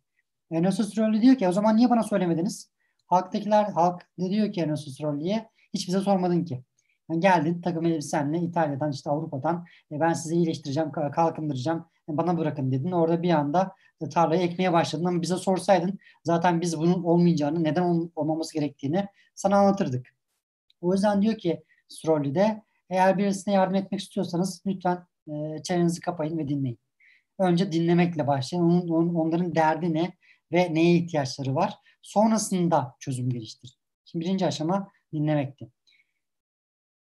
Enosus Rolli diyor ki o zaman niye bana söylemediniz? Halktakiler, halk de diyor ki Enosus Rolli'ye hiç bize sormadın ki. Yani geldin takım elbisenle İtalya'dan işte Avrupa'dan e, ben sizi iyileştireceğim, kalkındıracağım, e, bana bırakın dedin. Orada bir anda e, tarlayı ekmeye başladın ama bize sorsaydın zaten biz bunun olmayacağını, neden ol- olmaması gerektiğini sana anlatırdık. O yüzden diyor ki Strolli'de eğer birisine yardım etmek istiyorsanız lütfen e, çenenizi kapayın ve dinleyin. Önce dinlemekle başlayın. Onun, onun, onların derdi ne ve neye ihtiyaçları var. Sonrasında çözüm geliştir. Şimdi birinci aşama dinlemekti.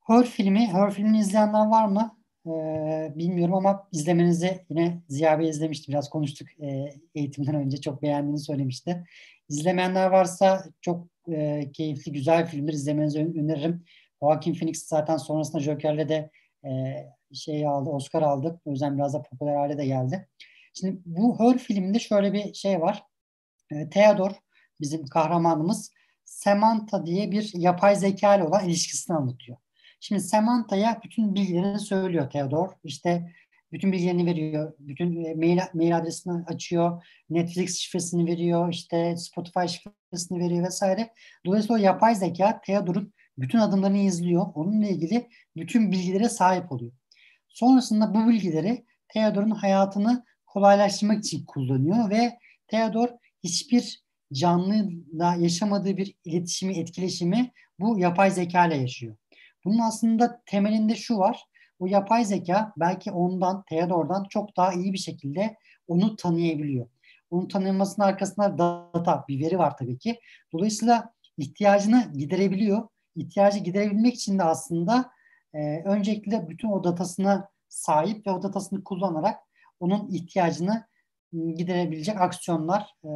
Her filmi, Her filmini izleyenler var mı? Ee, bilmiyorum ama izlemenizi yine Ziya Bey izlemişti. Biraz konuştuk e, eğitimden önce. Çok beğendiğini söylemişti. İzlemeyenler varsa çok e, keyifli, güzel filmler izlemenizi öneririm. Joaquin Phoenix zaten sonrasında Joker'le de e, şey aldı, Oscar aldı. O yüzden biraz da popüler hale de geldi. Şimdi bu Her filminde şöyle bir şey var. E, Theodore bizim kahramanımız Samantha diye bir yapay zeka ile olan ilişkisini anlatıyor. Şimdi Samantha'ya bütün bilgilerini söylüyor Theodore. İşte bütün bilgilerini veriyor. Bütün mail, mail adresini açıyor. Netflix şifresini veriyor. işte Spotify şifresini veriyor vesaire. Dolayısıyla o yapay zeka Theodore'un bütün adımlarını izliyor. Onunla ilgili bütün bilgilere sahip oluyor. Sonrasında bu bilgileri Theodore'un hayatını kolaylaştırmak için kullanıyor ve Theodore hiçbir canlıyla yaşamadığı bir iletişimi, etkileşimi bu yapay zeka ile yaşıyor. Bunun aslında temelinde şu var. O yapay zeka belki ondan, Theodore'dan çok daha iyi bir şekilde onu tanıyabiliyor. Onun tanınmasının arkasında data, bir veri var tabii ki. Dolayısıyla ihtiyacını giderebiliyor. İhtiyacı giderebilmek için de aslında e, öncelikle bütün o datasına sahip ve o datasını kullanarak onun ihtiyacını giderebilecek aksiyonlar e,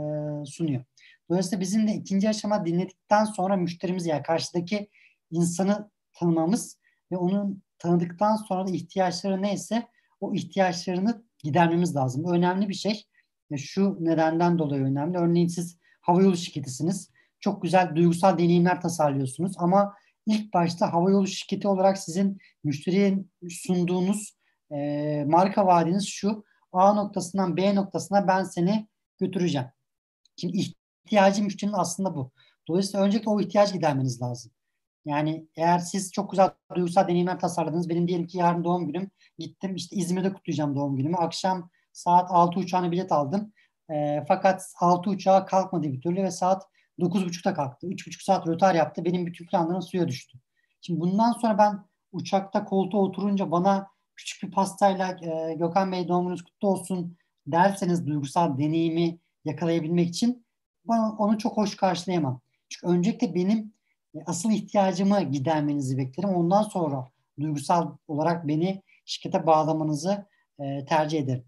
sunuyor. Dolayısıyla bizim de ikinci aşama dinledikten sonra müşterimiz yani karşıdaki insanı tanımamız ve onun tanıdıktan sonra da ihtiyaçları neyse o ihtiyaçlarını gidermemiz lazım. Önemli bir şey. Şu nedenden dolayı önemli. Örneğin siz havayolu şirketisiniz. Çok güzel duygusal deneyimler tasarlıyorsunuz ama ilk başta havayolu şirketi olarak sizin müşteriye sunduğunuz e, marka vaadiniz şu. A noktasından B noktasına ben seni götüreceğim. Şimdi ihtiyacı müşterinin aslında bu. Dolayısıyla öncelikle o ihtiyacı gidermeniz lazım. Yani eğer siz çok güzel duygusal deneyimler tasarladınız. Benim diyelim ki yarın doğum günüm. Gittim işte İzmir'de kutlayacağım doğum günümü. Akşam saat 6 uçağına bilet aldım. E, fakat 6 uçağa kalkmadı bir türlü ve saat 9.30'da kalktı. 3.5 saat rötar yaptı. Benim bütün planlarım suya düştü. Şimdi bundan sonra ben uçakta koltuğa oturunca bana küçük bir pastayla e, Gökhan Bey doğum gününüz kutlu olsun derseniz duygusal deneyimi yakalayabilmek için ben onu çok hoş karşılayamam. Çünkü öncelikle benim e, asıl ihtiyacımı gidermenizi beklerim. Ondan sonra duygusal olarak beni şirkete bağlamanızı e, tercih ederim.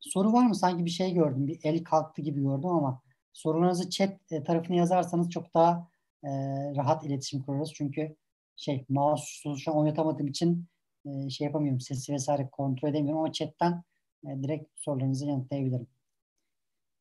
Soru var mı? Sanki bir şey gördüm. Bir el kalktı gibi gördüm ama sorularınızı chat e, tarafına yazarsanız çok daha e, rahat iletişim kurarız. Çünkü şey mouse şu an oynatamadığım için e, şey yapamıyorum. Sesi vesaire kontrol edemiyorum ama chatten e, direkt sorularınızı yanıtlayabilirim.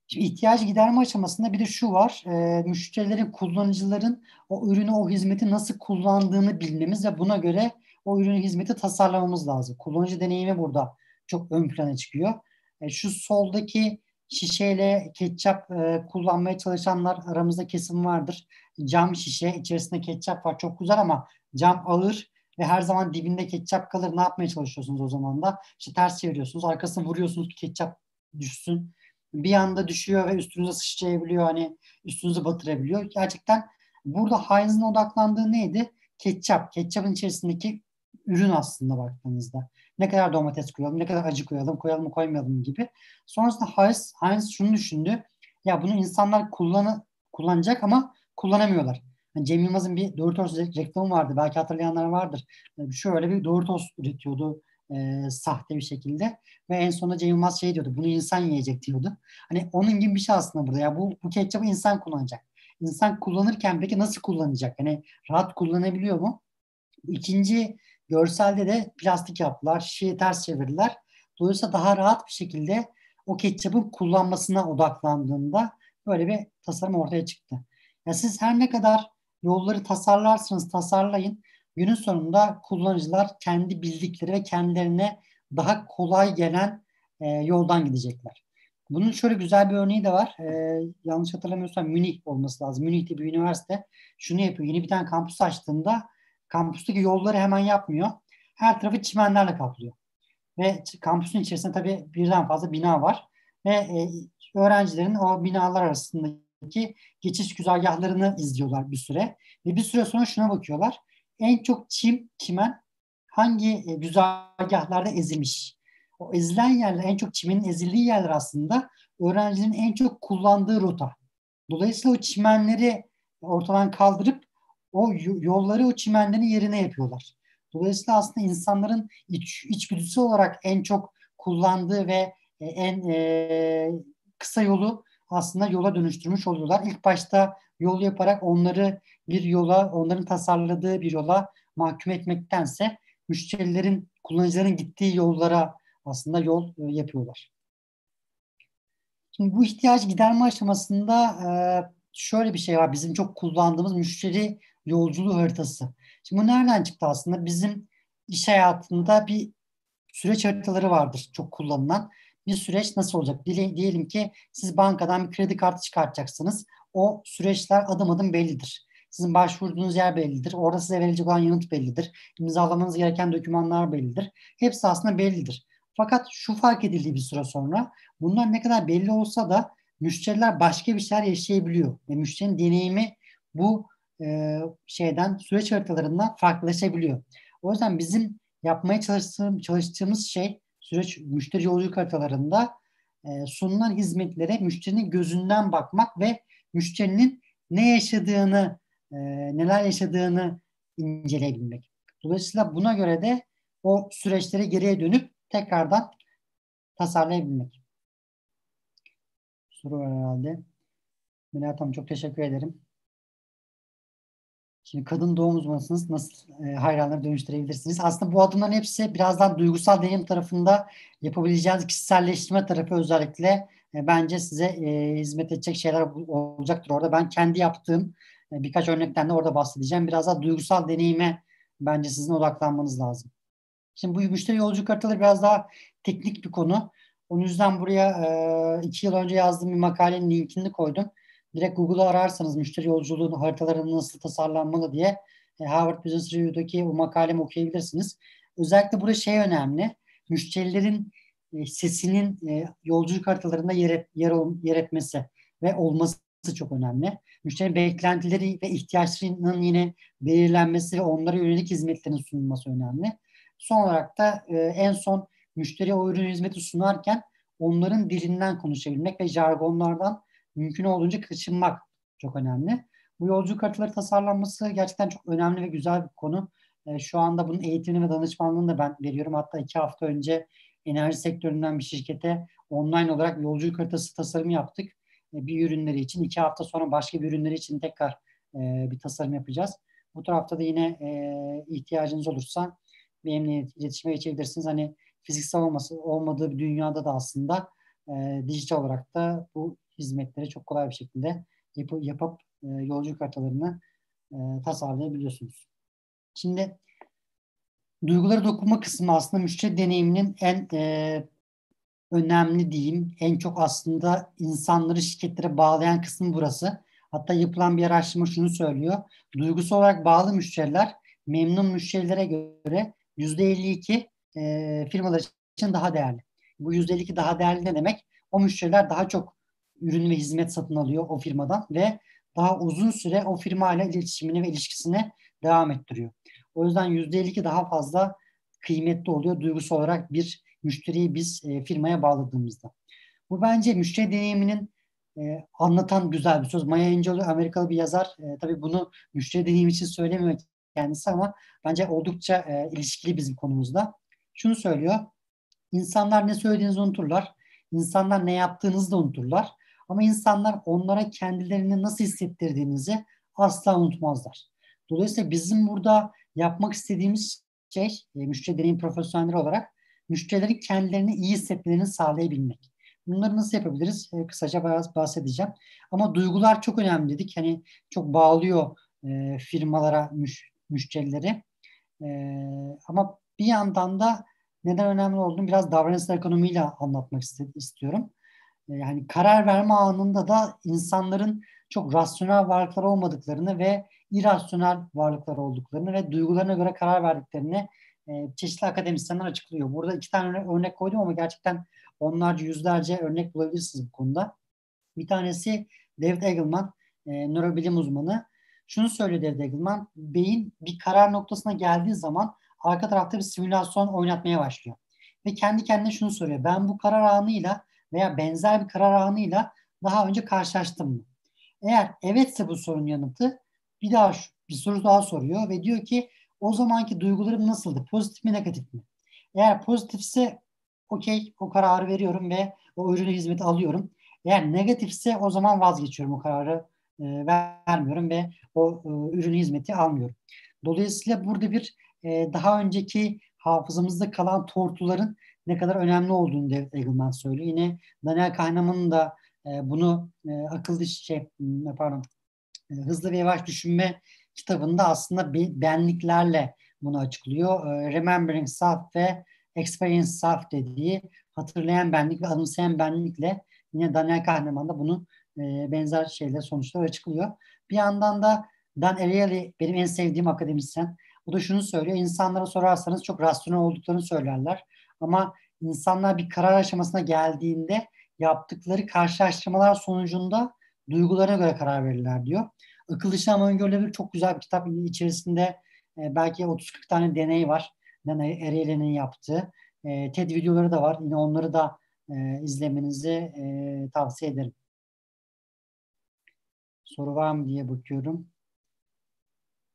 Şimdi ihtiyaç giderme aşamasında bir de şu var. E, müşterilerin, kullanıcıların o ürünü, o hizmeti nasıl kullandığını bilmemiz ve buna göre o ürünü, hizmeti tasarlamamız lazım. Kullanıcı deneyimi burada çok ön plana çıkıyor. E, şu soldaki şişeyle ketçap e, kullanmaya çalışanlar aramızda kesim vardır. Cam şişe, içerisinde ketçap var. Çok güzel ama cam ağır ve her zaman dibinde ketçap kalır. Ne yapmaya çalışıyorsunuz o zaman da? İşte ters çeviriyorsunuz. Arkasını vuruyorsunuz ki ketçap düşsün bir anda düşüyor ve üstünüze sıçrayabiliyor. Hani üstünüzü batırabiliyor. Gerçekten burada Heinz'in odaklandığı neydi? Ketçap. Ketçapın içerisindeki ürün aslında baktığınızda. Ne kadar domates koyalım, ne kadar acı koyalım, koyalım mı koymayalım gibi. Sonrasında Heinz, Heinz şunu düşündü. Ya bunu insanlar kullanı, kullanacak ama kullanamıyorlar. Yani Cem Yılmaz'ın bir Doritos reklamı vardı. Belki hatırlayanlar vardır. Şöyle bir Doritos üretiyordu e, sahte bir şekilde. Ve en sonunda Cem Yılmaz şey diyordu. Bunu insan yiyecek diyordu. Hani onun gibi bir şey aslında burada. Ya bu, bu ketçapı insan kullanacak. İnsan kullanırken peki nasıl kullanacak? Hani rahat kullanabiliyor mu? İkinci görselde de plastik yaptılar. Şişeyi ters çevirdiler. Dolayısıyla daha rahat bir şekilde o ketçapın kullanmasına odaklandığında böyle bir tasarım ortaya çıktı. Ya siz her ne kadar yolları tasarlarsınız tasarlayın günün sonunda kullanıcılar kendi bildikleri ve kendilerine daha kolay gelen e, yoldan gidecekler. Bunun şöyle güzel bir örneği de var. Ee, yanlış hatırlamıyorsam Münih olması lazım. Münih'te bir üniversite şunu yapıyor. Yeni bir tane kampüs açtığında kampüsteki yolları hemen yapmıyor. Her tarafı çimenlerle kaplıyor. Ve kampüsün içerisinde tabii birden fazla bina var. Ve e, öğrencilerin o binalar arasındaki geçiş güzergahlarını izliyorlar bir süre. Ve bir süre sonra şuna bakıyorlar. En çok çim, çimen hangi e, güzergahlarda ezilmiş? O ezilen yerler, en çok çimenin ezildiği yerler aslında öğrencinin en çok kullandığı rota. Dolayısıyla o çimenleri ortadan kaldırıp o yolları o çimenlerin yerine yapıyorlar. Dolayısıyla aslında insanların iç, içgüdüsü olarak en çok kullandığı ve e, en e, kısa yolu aslında yola dönüştürmüş oluyorlar. İlk başta yol yaparak onları bir yola, onların tasarladığı bir yola mahkum etmektense müşterilerin, kullanıcıların gittiği yollara aslında yol e, yapıyorlar. Şimdi bu ihtiyaç giderme aşamasında e, şöyle bir şey var. Bizim çok kullandığımız müşteri yolculuğu haritası. Şimdi bu nereden çıktı aslında? Bizim iş hayatında bir süreç haritaları vardır çok kullanılan. Bir süreç nasıl olacak? Diyelim ki siz bankadan bir kredi kartı çıkartacaksınız. O süreçler adım adım bellidir. Sizin başvurduğunuz yer bellidir. Orada size verilecek olan yanıt bellidir. İmzalamanız gereken dokümanlar bellidir. Hepsi aslında bellidir. Fakat şu fark edildiği bir süre sonra bunlar ne kadar belli olsa da müşteriler başka bir şeyler yaşayabiliyor. Ve müşterinin deneyimi bu e, şeyden süreç haritalarından farklılaşabiliyor. O yüzden bizim yapmaya çalıştığım, çalıştığımız şey süreç müşteri yolculuk haritalarında e, sunulan hizmetlere müşterinin gözünden bakmak ve müşterinin ne yaşadığını, e, neler yaşadığını inceleyebilmek. Dolayısıyla buna göre de o süreçlere geriye dönüp tekrardan tasarlayabilmek. Soru var herhalde. Melahat Hanım çok teşekkür ederim. Şimdi kadın doğum uzmanısınız. Nasıl e, hayranları dönüştürebilirsiniz? Aslında bu adımların hepsi birazdan duygusal deneyim tarafında yapabileceğiniz kişiselleştirme tarafı özellikle e, bence size e, hizmet edecek şeyler olacaktır orada. Ben kendi yaptığım e, birkaç örnekten de orada bahsedeceğim. Biraz daha duygusal deneyime bence sizin odaklanmanız lazım. Şimdi bu müşteri yolculuk haritaları biraz daha teknik bir konu. Onun yüzden buraya e, iki yıl önce yazdığım bir makalenin linkini koydum direkt Google'a ararsanız müşteri yolculuğunun haritaları nasıl tasarlanmalı diye e, Harvard Business Review'daki o makalemi okuyabilirsiniz. Özellikle burada şey önemli. Müşterilerin e, sesinin e, yolculuk haritalarında yer, yer, yer etmesi ve olması çok önemli. Müşteri beklentileri ve ihtiyaçlarının yine belirlenmesi ve onlara yönelik hizmetlerin sunulması önemli. Son olarak da e, en son müşteriye o ürün hizmeti sunarken onların dilinden konuşabilmek ve jargonlardan mümkün olduğunca kaçınmak çok önemli. Bu yolculuk haritaları tasarlanması gerçekten çok önemli ve güzel bir konu. E, şu anda bunun eğitimini ve danışmanlığını da ben veriyorum. Hatta iki hafta önce enerji sektöründen bir şirkete online olarak yolculuk haritası tasarımı yaptık. E, bir ürünleri için. iki hafta sonra başka bir ürünleri için tekrar e, bir tasarım yapacağız. Bu tarafta da yine e, ihtiyacınız olursa benimle iletişime geçebilirsiniz. Hani fiziksel olması olmadığı bir dünyada da aslında e, dijital olarak da bu hizmetleri çok kolay bir şekilde yap yapıp e, yolculuk haritalarını e, tasarlayabiliyorsunuz. Şimdi duyguları dokunma kısmı aslında müşteri deneyiminin en e, önemli diyeyim. En çok aslında insanları şirketlere bağlayan kısmı burası. Hatta yapılan bir araştırma şunu söylüyor. Duygusu olarak bağlı müşteriler memnun müşterilere göre %52 e, firmalar için daha değerli. Bu %52 daha değerli ne demek? O müşteriler daha çok ürün ve hizmet satın alıyor o firmadan ve daha uzun süre o firma ile iletişimini ve ilişkisini devam ettiriyor. O yüzden %52 daha fazla kıymetli oluyor duygusu olarak bir müşteriyi biz e, firmaya bağladığımızda. Bu bence müşteri deneyiminin e, anlatan güzel bir söz. Maya Angelou Amerikalı bir yazar. E, tabii bunu müşteri deneyimi için söylemiyor kendisi ama bence oldukça e, ilişkili bizim konumuzda. Şunu söylüyor. İnsanlar ne söylediğinizi unuturlar. İnsanlar ne yaptığınızı da unuturlar. Ama insanlar onlara kendilerini nasıl hissettirdiğinizi asla unutmazlar. Dolayısıyla bizim burada yapmak istediğimiz şey, e, müşteri deneyim profesyonelleri olarak müşterilerin kendilerini iyi hissetmelerini sağlayabilmek. Bunları nasıl yapabiliriz? E, kısaca biraz bahsedeceğim. Ama duygular çok önemli dedik. Hani çok bağlıyor e, firmalara müş, müşterileri. E, ama bir yandan da neden önemli olduğunu biraz davranışsal ekonomiyle anlatmak istiyorum. Yani karar verme anında da insanların çok rasyonel varlıklar olmadıklarını ve irrasyonel varlıklar olduklarını ve duygularına göre karar verdiklerini e, çeşitli akademisyenler açıklıyor. Burada iki tane örnek koydum ama gerçekten onlarca yüzlerce örnek bulabilirsiniz bu konuda. Bir tanesi David Eagleman, e, nörobilim uzmanı. Şunu söylüyor David Eagleman, beyin bir karar noktasına geldiği zaman arka tarafta bir simülasyon oynatmaya başlıyor. Ve kendi kendine şunu soruyor, ben bu karar anıyla veya benzer bir karar anıyla daha önce karşılaştım mı? Eğer evetse bu sorunun yanıtı bir daha bir soru daha soruyor ve diyor ki o zamanki duygularım nasıldı? Pozitif mi negatif mi? Eğer pozitifse okey o kararı veriyorum ve o ürünü hizmeti alıyorum. Eğer negatifse o zaman vazgeçiyorum o kararı e, vermiyorum ve o e, ürünü hizmeti almıyorum. Dolayısıyla burada bir e, daha önceki hafızamızda kalan tortuların ne kadar önemli olduğunu David Eagleman söylüyor. Yine Daniel Kahneman'ın da e, bunu e, akıllı şey pardon e, hızlı ve yavaş düşünme kitabında aslında benliklerle bunu açıklıyor. Remembering Self ve Experience Self dediği hatırlayan benlik ve anımsayan benlikle yine Daniel Kahneman da bunu benzer şeyler sonuçlar açıklıyor. Bir yandan da Dan Ariely benim en sevdiğim akademisyen. O da şunu söylüyor. İnsanlara sorarsanız çok rasyonel olduklarını söylerler. Ama insanlar bir karar aşamasına geldiğinde yaptıkları karşılaştırmalar sonucunda duygularına göre karar verirler diyor. Akıl dışı ama öngörülebilir çok güzel bir kitap. içerisinde e, belki 30-40 tane deney var. Dan Ariely'nin yaptığı. E, TED videoları da var. Yine onları da e, izlemenizi e, tavsiye ederim. Soru var mı diye bakıyorum.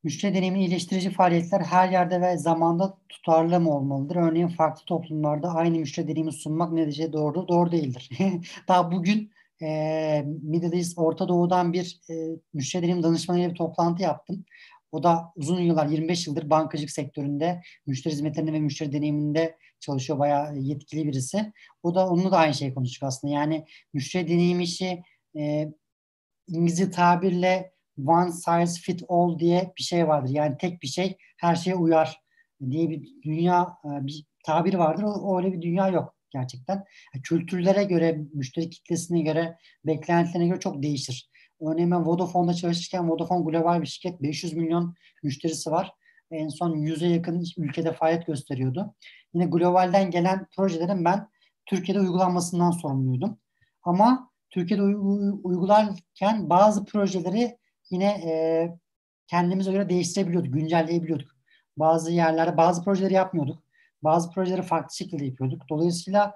Müşteri deneyimini iyileştirici faaliyetler her yerde ve zamanda tutarlı mı olmalıdır? Örneğin farklı toplumlarda aynı müşteri deneyimi sunmak ne derece doğru doğru değildir. (laughs) Daha bugün e, Middle East, Orta Doğu'dan bir e, müşteri deneyim danışmanıyla bir toplantı yaptım. O da uzun yıllar, 25 yıldır bankacılık sektöründe, müşteri hizmetlerinde ve müşteri deneyiminde çalışıyor. Bayağı yetkili birisi. O da onunla da aynı şeyi konuştuk aslında. Yani müşteri deneyim işi e, İngilizce tabirle one size fit all diye bir şey vardır. Yani tek bir şey her şeye uyar diye bir dünya e, bir tabir vardır. O, öyle bir dünya yok gerçekten. Kültürlere göre, müşteri kitlesine göre, beklentilerine göre çok değişir. Örneğin ben Vodafone'da çalışırken Vodafone global bir şirket. 500 milyon müşterisi var. En son 100'e yakın ülkede faaliyet gösteriyordu. Yine globalden gelen projelerin ben Türkiye'de uygulanmasından sorumluydum. Ama Türkiye'de uygularken bazı projeleri yine e, kendimize göre değiştirebiliyorduk, güncelleyebiliyorduk. Bazı yerlerde bazı projeleri yapmıyorduk. Bazı projeleri farklı şekilde yapıyorduk. Dolayısıyla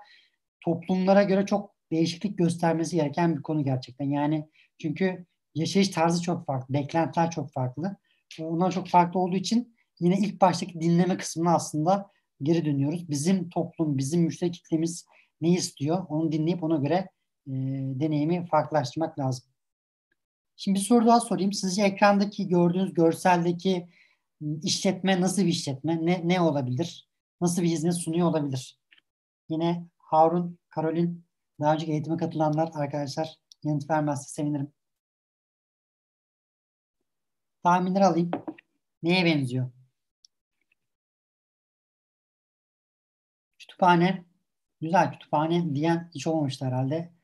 toplumlara göre çok değişiklik göstermesi gereken bir konu gerçekten. Yani çünkü yaşayış tarzı çok farklı, beklentiler çok farklı. Onlar çok farklı olduğu için yine ilk baştaki dinleme kısmına aslında geri dönüyoruz. Bizim toplum, bizim müşteri kitlemiz ne istiyor? Onu dinleyip ona göre e, deneyimi farklılaştırmak lazım. Şimdi bir soru daha sorayım. Sizce ekrandaki gördüğünüz görseldeki işletme nasıl bir işletme? Ne, ne olabilir? Nasıl bir hizmet sunuyor olabilir? Yine Harun, Karolin, daha önceki eğitime katılanlar arkadaşlar yanıt vermezse sevinirim. Tahminleri alayım. Neye benziyor? Kütüphane. Güzel kütüphane diyen hiç olmamıştı herhalde.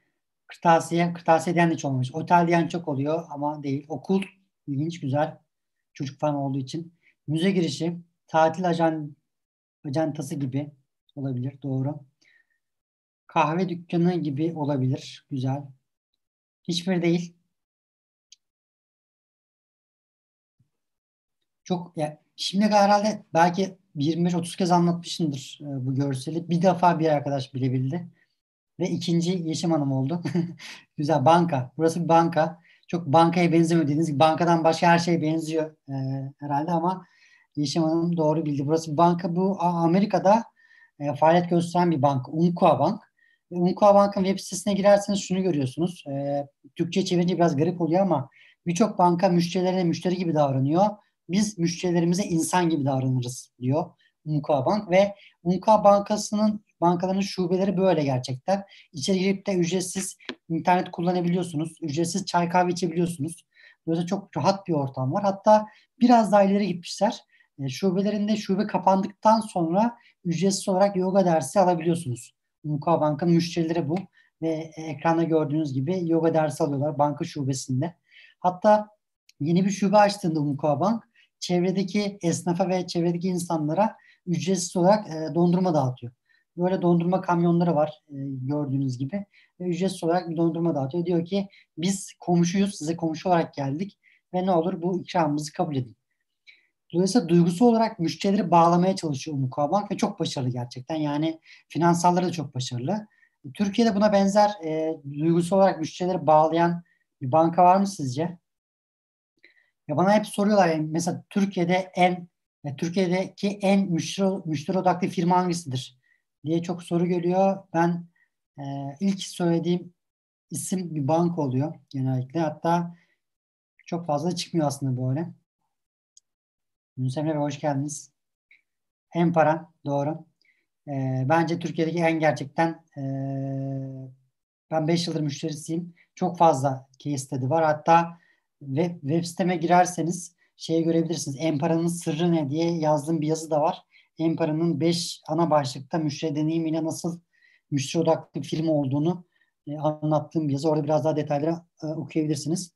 Kırtasiye, kırtasiye diyen hiç olmamış. Otel diyen çok oluyor ama değil. Okul ilginç, güzel. Çocuk falan olduğu için. Müze girişi, tatil ajan, ajantası gibi olabilir. Doğru. Kahve dükkanı gibi olabilir. Güzel. Hiçbir değil. Çok ya şimdi herhalde belki 25-30 kez anlatmışımdır e, bu görseli. Bir defa bir arkadaş bilebildi. Ve ikinci Yeşim Hanım oldu. (laughs) Güzel banka. Burası bir banka. Çok bankaya benzemiyor dediğiniz gibi. Bankadan başka her şey benziyor e, herhalde ama Yeşim Hanım doğru bildi. Burası bir banka. Bu Amerika'da e, faaliyet gösteren bir banka. Umpqua Bank. Umpqua Bank'ın web sitesine girerseniz şunu görüyorsunuz. E, Türkçe çevirince biraz garip oluyor ama birçok banka müşterilerine müşteri gibi davranıyor. Biz müşterilerimize insan gibi davranırız diyor Umpqua Bank ve Umpqua Bankası'nın bankaların şubeleri böyle gerçekten. İçeri girip de ücretsiz internet kullanabiliyorsunuz. Ücretsiz çay kahve içebiliyorsunuz. Böyle çok rahat bir ortam var. Hatta biraz daha ileri gitmişler. E, şubelerinde şube kapandıktan sonra ücretsiz olarak yoga dersi alabiliyorsunuz. Umpqua Bank'ın müşterileri bu. ve ekranda gördüğünüz gibi yoga dersi alıyorlar banka şubesinde. Hatta yeni bir şube açtığında Umukawa Bank çevredeki esnafa ve çevredeki insanlara ücretsiz olarak e, dondurma dağıtıyor. Böyle dondurma kamyonları var e, gördüğünüz gibi. Ve ücretsiz olarak bir dondurma dağıtıyor. Diyor ki biz komşuyuz size komşu olarak geldik ve ne olur bu ikramımızı kabul edin. Dolayısıyla duygusu olarak müşterileri bağlamaya çalışıyor Umukawa Bank ve çok başarılı gerçekten. Yani finansalları da çok başarılı. Türkiye'de buna benzer e, duygusu olarak müşterileri bağlayan bir banka var mı sizce? Ya bana hep soruyorlar yani mesela Türkiye'de en Türkiye'deki en müşteri, müşteri odaklı firma hangisidir diye çok soru geliyor. Ben e, ilk söylediğim isim bir banka oluyor genellikle. Hatta çok fazla çıkmıyor aslında böyle. Yunus Emre Bey hoş geldiniz. En para doğru. E, bence Türkiye'deki en gerçekten e, ben 5 yıldır müşterisiyim. Çok fazla case study var. Hatta web, web siteme girerseniz şeyi görebilirsiniz. Empara'nın sırrı ne diye yazdığım bir yazı da var. Empara'nın 5 ana başlıkta müşteri deneyimiyle nasıl müşteri odaklı bir firma olduğunu e, anlattığım bir yazı. Orada biraz daha detayları e, okuyabilirsiniz.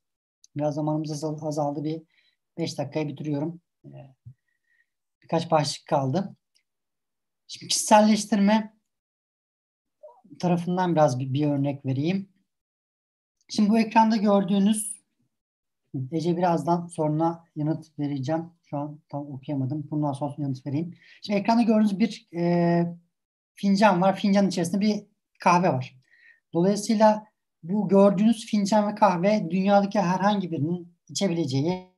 Biraz zamanımız azaldı. Bir 5 dakikaya bitiriyorum. E, birkaç başlık kaldı. Şimdi kişiselleştirme tarafından biraz bir, bir örnek vereyim. Şimdi bu ekranda gördüğünüz Ece birazdan soruna yanıt vereceğim. Şu an tam okuyamadım. Bundan sonra yanıt vereyim. Şimdi ekranda gördüğünüz bir e, fincan var. Fincanın içerisinde bir kahve var. Dolayısıyla bu gördüğünüz fincan ve kahve dünyadaki herhangi birinin içebileceği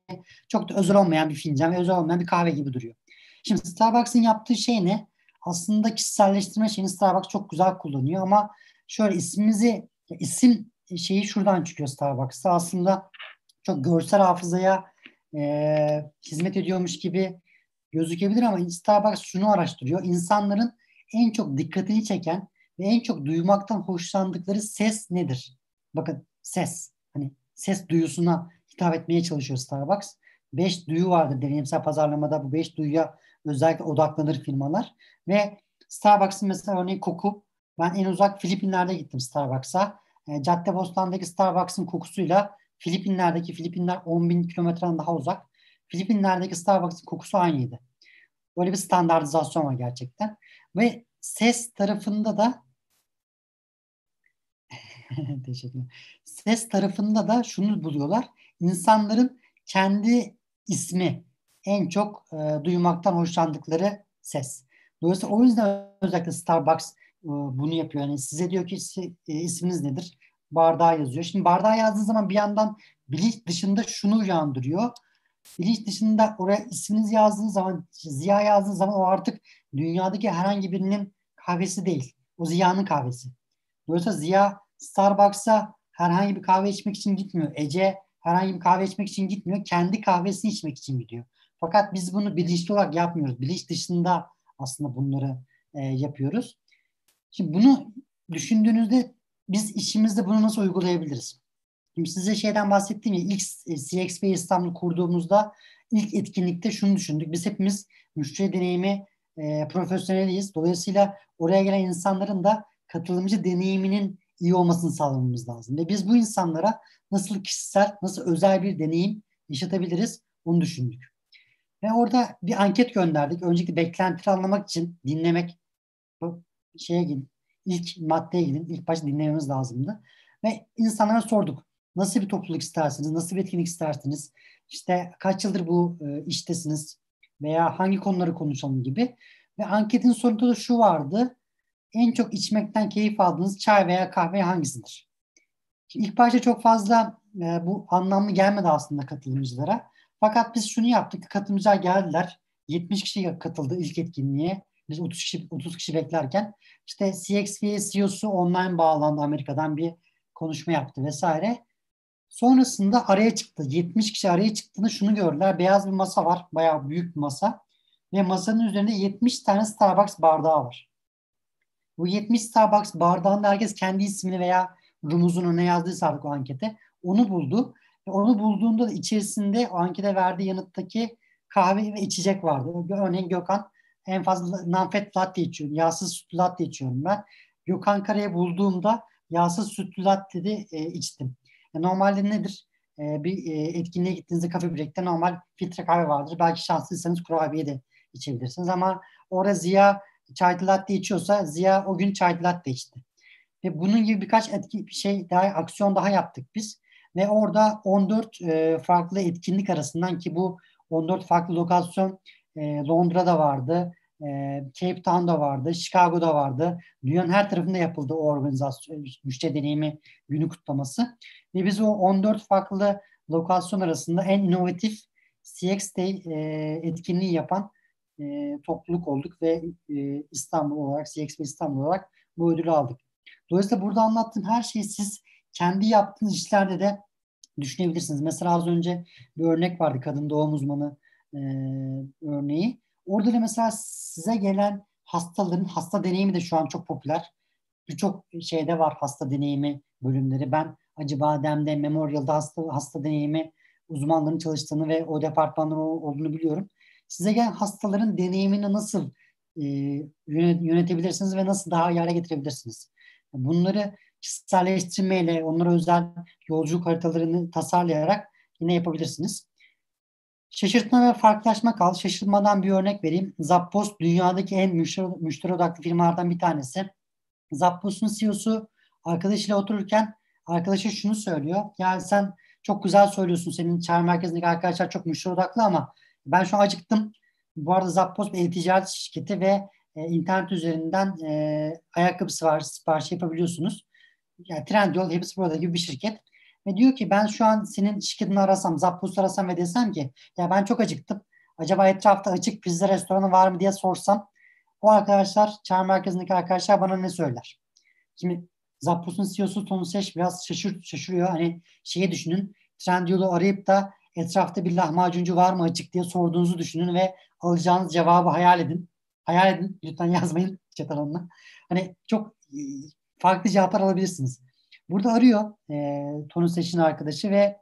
çok da özel olmayan bir fincan ve özel olmayan bir kahve gibi duruyor. Şimdi Starbucks'ın yaptığı şey ne? Aslında kişiselleştirme şeyini Starbucks çok güzel kullanıyor ama şöyle ismimizi isim şeyi şuradan çıkıyor Starbucks'ta. Aslında çok görsel hafızaya e, hizmet ediyormuş gibi gözükebilir ama Starbucks şunu araştırıyor. İnsanların en çok dikkatini çeken ve en çok duymaktan hoşlandıkları ses nedir? Bakın ses. Hani ses duyusuna hitap etmeye çalışıyor Starbucks. Beş duyu vardır deneyimsel pazarlamada. Bu beş duyuya özellikle odaklanır firmalar. Ve Starbucks'ın mesela örneğin koku. Ben en uzak Filipinler'de gittim Starbucks'a. E, Caddebostan'daki Starbucks'ın kokusuyla Filipinler'deki Filipinler 10 bin kilometreden daha uzak. Filipinler'deki Starbucks'ın kokusu aynıydı. Böyle bir standartizasyon var gerçekten. Ve ses tarafında da (laughs) teşekkürler. Ses tarafında da şunu buluyorlar. İnsanların kendi ismi en çok e, duymaktan hoşlandıkları ses. Dolayısıyla o yüzden özellikle Starbucks e, bunu yapıyor. Yani size diyor ki e, isminiz nedir? Bardağa yazıyor. Şimdi bardağa yazdığı zaman bir yandan bilinç dışında şunu uyandırıyor. Bilinç dışında oraya isminizi yazdığınız zaman, Ziya yazdığınız zaman o artık dünyadaki herhangi birinin kahvesi değil. O Ziya'nın kahvesi. Dolayısıyla Ziya Starbucks'a herhangi bir kahve içmek için gitmiyor. Ece herhangi bir kahve içmek için gitmiyor. Kendi kahvesini içmek için gidiyor. Fakat biz bunu bilinçli olarak yapmıyoruz. Bilinç dışında aslında bunları e, yapıyoruz. Şimdi bunu düşündüğünüzde biz işimizde bunu nasıl uygulayabiliriz? Şimdi size şeyden bahsettiğim ya ilk e, CXP İstanbul kurduğumuzda ilk etkinlikte şunu düşündük. Biz hepimiz müşteri deneyimi e, profesyoneliyiz. Dolayısıyla oraya gelen insanların da katılımcı deneyiminin iyi olmasını sağlamamız lazım. Ve biz bu insanlara nasıl kişisel, nasıl özel bir deneyim yaşatabiliriz onu düşündük. Ve orada bir anket gönderdik. Öncelikle beklentileri anlamak için dinlemek, şeye gidin, ilk maddeye gidin. İlk başta dinlememiz lazımdı. Ve insanlara sorduk. Nasıl bir topluluk istersiniz? Nasıl bir etkinlik istersiniz? İşte kaç yıldır bu e, iştesiniz? Veya hangi konuları konuşalım gibi. Ve anketin sonunda da şu vardı. En çok içmekten keyif aldığınız çay veya kahve hangisidir? Şimdi ilk başta çok fazla e, bu anlamlı gelmedi aslında katılımcılara. Fakat biz şunu yaptık. Katılımcılar geldiler. 70 kişi katıldı ilk etkinliğe. Biz 30 kişi 30 kişi beklerken işte CXP CEO'su online bağlandı Amerika'dan bir konuşma yaptı vesaire. Sonrasında araya çıktı. 70 kişi araya çıktığında şunu gördüler. Beyaz bir masa var. Bayağı büyük bir masa. Ve masanın üzerinde 70 tane Starbucks bardağı var. Bu 70 Starbucks bardağında herkes kendi ismini veya rumuzunu ne yazdıysa artık o ankete onu buldu. Onu bulduğunda da içerisinde o ankete verdiği yanıttaki kahve ve içecek vardı. Örneğin Gökhan en fazla non-fat latte içiyorum. Yağsız sütlü latte içiyorum ben. Gökhan Kara'yı bulduğumda yağsız sütlü latte de e, içtim. E, normalde nedir? E, bir e, etkinliğe gittiğinizde kafe break'te normal filtre kahve vardır. Belki şanslıysanız kurabiye de içebilirsiniz ama orada Ziya çay latte içiyorsa Ziya o gün çay latte içti. Ve bunun gibi birkaç etki, bir şey daha aksiyon daha yaptık biz. Ve orada 14 e, farklı etkinlik arasından ki bu 14 farklı lokasyon e, Londra'da vardı, e, Cape Town'da vardı, Chicago'da vardı. Dünyanın her tarafında yapıldı o organizasyon, müşteri deneyimi günü kutlaması. Ve biz o 14 farklı lokasyon arasında en inovatif CX Day e, etkinliği yapan e, topluluk olduk ve e, İstanbul olarak, CX İstanbul olarak bu ödülü aldık. Dolayısıyla burada anlattığım her şeyi siz kendi yaptığınız işlerde de düşünebilirsiniz. Mesela az önce bir örnek vardı kadın doğum uzmanı e, örneği. Orada da mesela size gelen hastaların hasta deneyimi de şu an çok popüler. Birçok şeyde var hasta deneyimi bölümleri. Ben Acıbadem'de, Memorial'da hasta, hasta deneyimi uzmanların çalıştığını ve o departmanların olduğunu biliyorum. Size gelen hastaların deneyimini nasıl e, yönetebilirsiniz ve nasıl daha iyi getirebilirsiniz? Bunları kişiselleştirmeyle, onlara özel yolculuk haritalarını tasarlayarak yine yapabilirsiniz. Şaşırtma ve farklılaşma kal. Şaşırtmadan bir örnek vereyim. Zappos dünyadaki en müşteri, müşteri odaklı firmalardan bir tanesi. Zappos'un CEO'su arkadaşıyla otururken arkadaşı şunu söylüyor. Yani sen çok güzel söylüyorsun. Senin çağrı merkezindeki arkadaşlar çok müşteri odaklı ama ben şu an acıktım. Bu arada Zappos bir e-ticaret şirketi ve e, internet üzerinden e, ayakkabısı var. Sipariş yapabiliyorsunuz. Yani Trendyol, hepsi burada gibi bir şirket. Ve diyor ki ben şu an senin şirketini arasam, Zappos arasam ve desem ki ya ben çok acıktım. Acaba etrafta açık pizza restoranı var mı diye sorsam o arkadaşlar, çağrı merkezindeki arkadaşlar bana ne söyler? Şimdi Zappos'un CEO'su Tony Seş biraz şaşır, şaşırıyor. Hani şeyi düşünün. Trendyol'u arayıp da etrafta bir lahmacuncu var mı açık diye sorduğunuzu düşünün ve alacağınız cevabı hayal edin. Hayal edin. Lütfen (laughs) yazmayın chat alanına. Hani çok e, farklı cevaplar alabilirsiniz. Burada arıyor e, Tony Seç'in arkadaşı ve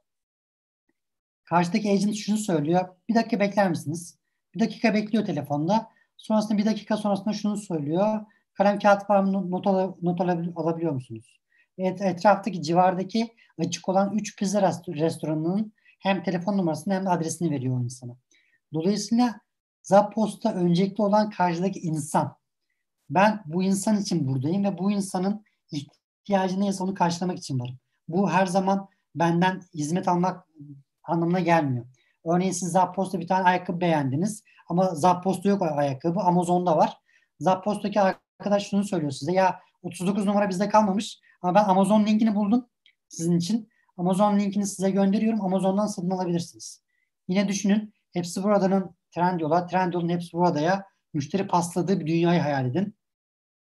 karşıdaki agent şunu söylüyor. Bir dakika bekler misiniz? Bir dakika bekliyor telefonda. Sonrasında bir dakika sonrasında şunu söylüyor. Kalem kağıt var mı? Not, al not alabiliyor musunuz? Et, etraftaki civardaki açık olan 3 pizza restoranının hem telefon numarasını hem de adresini veriyor o insana. Dolayısıyla Zappost'ta öncelikli olan karşıdaki insan. Ben bu insan için buradayım ve bu insanın ihtiyacı neyse onu karşılamak için varım. Bu her zaman benden hizmet almak anlamına gelmiyor. Örneğin siz Zappost'ta bir tane ayakkabı beğendiniz ama Zappost'ta yok ayakkabı, Amazon'da var. Zappost'taki arkadaş şunu söylüyor size ya 39 numara bizde kalmamış ama ben Amazon linkini buldum sizin için. Amazon linkini size gönderiyorum. Amazon'dan satın alabilirsiniz. Yine düşünün hepsi buradanın Trendyol'a, Trendyol'un hepsi buradaya müşteri pasladığı bir dünyayı hayal edin.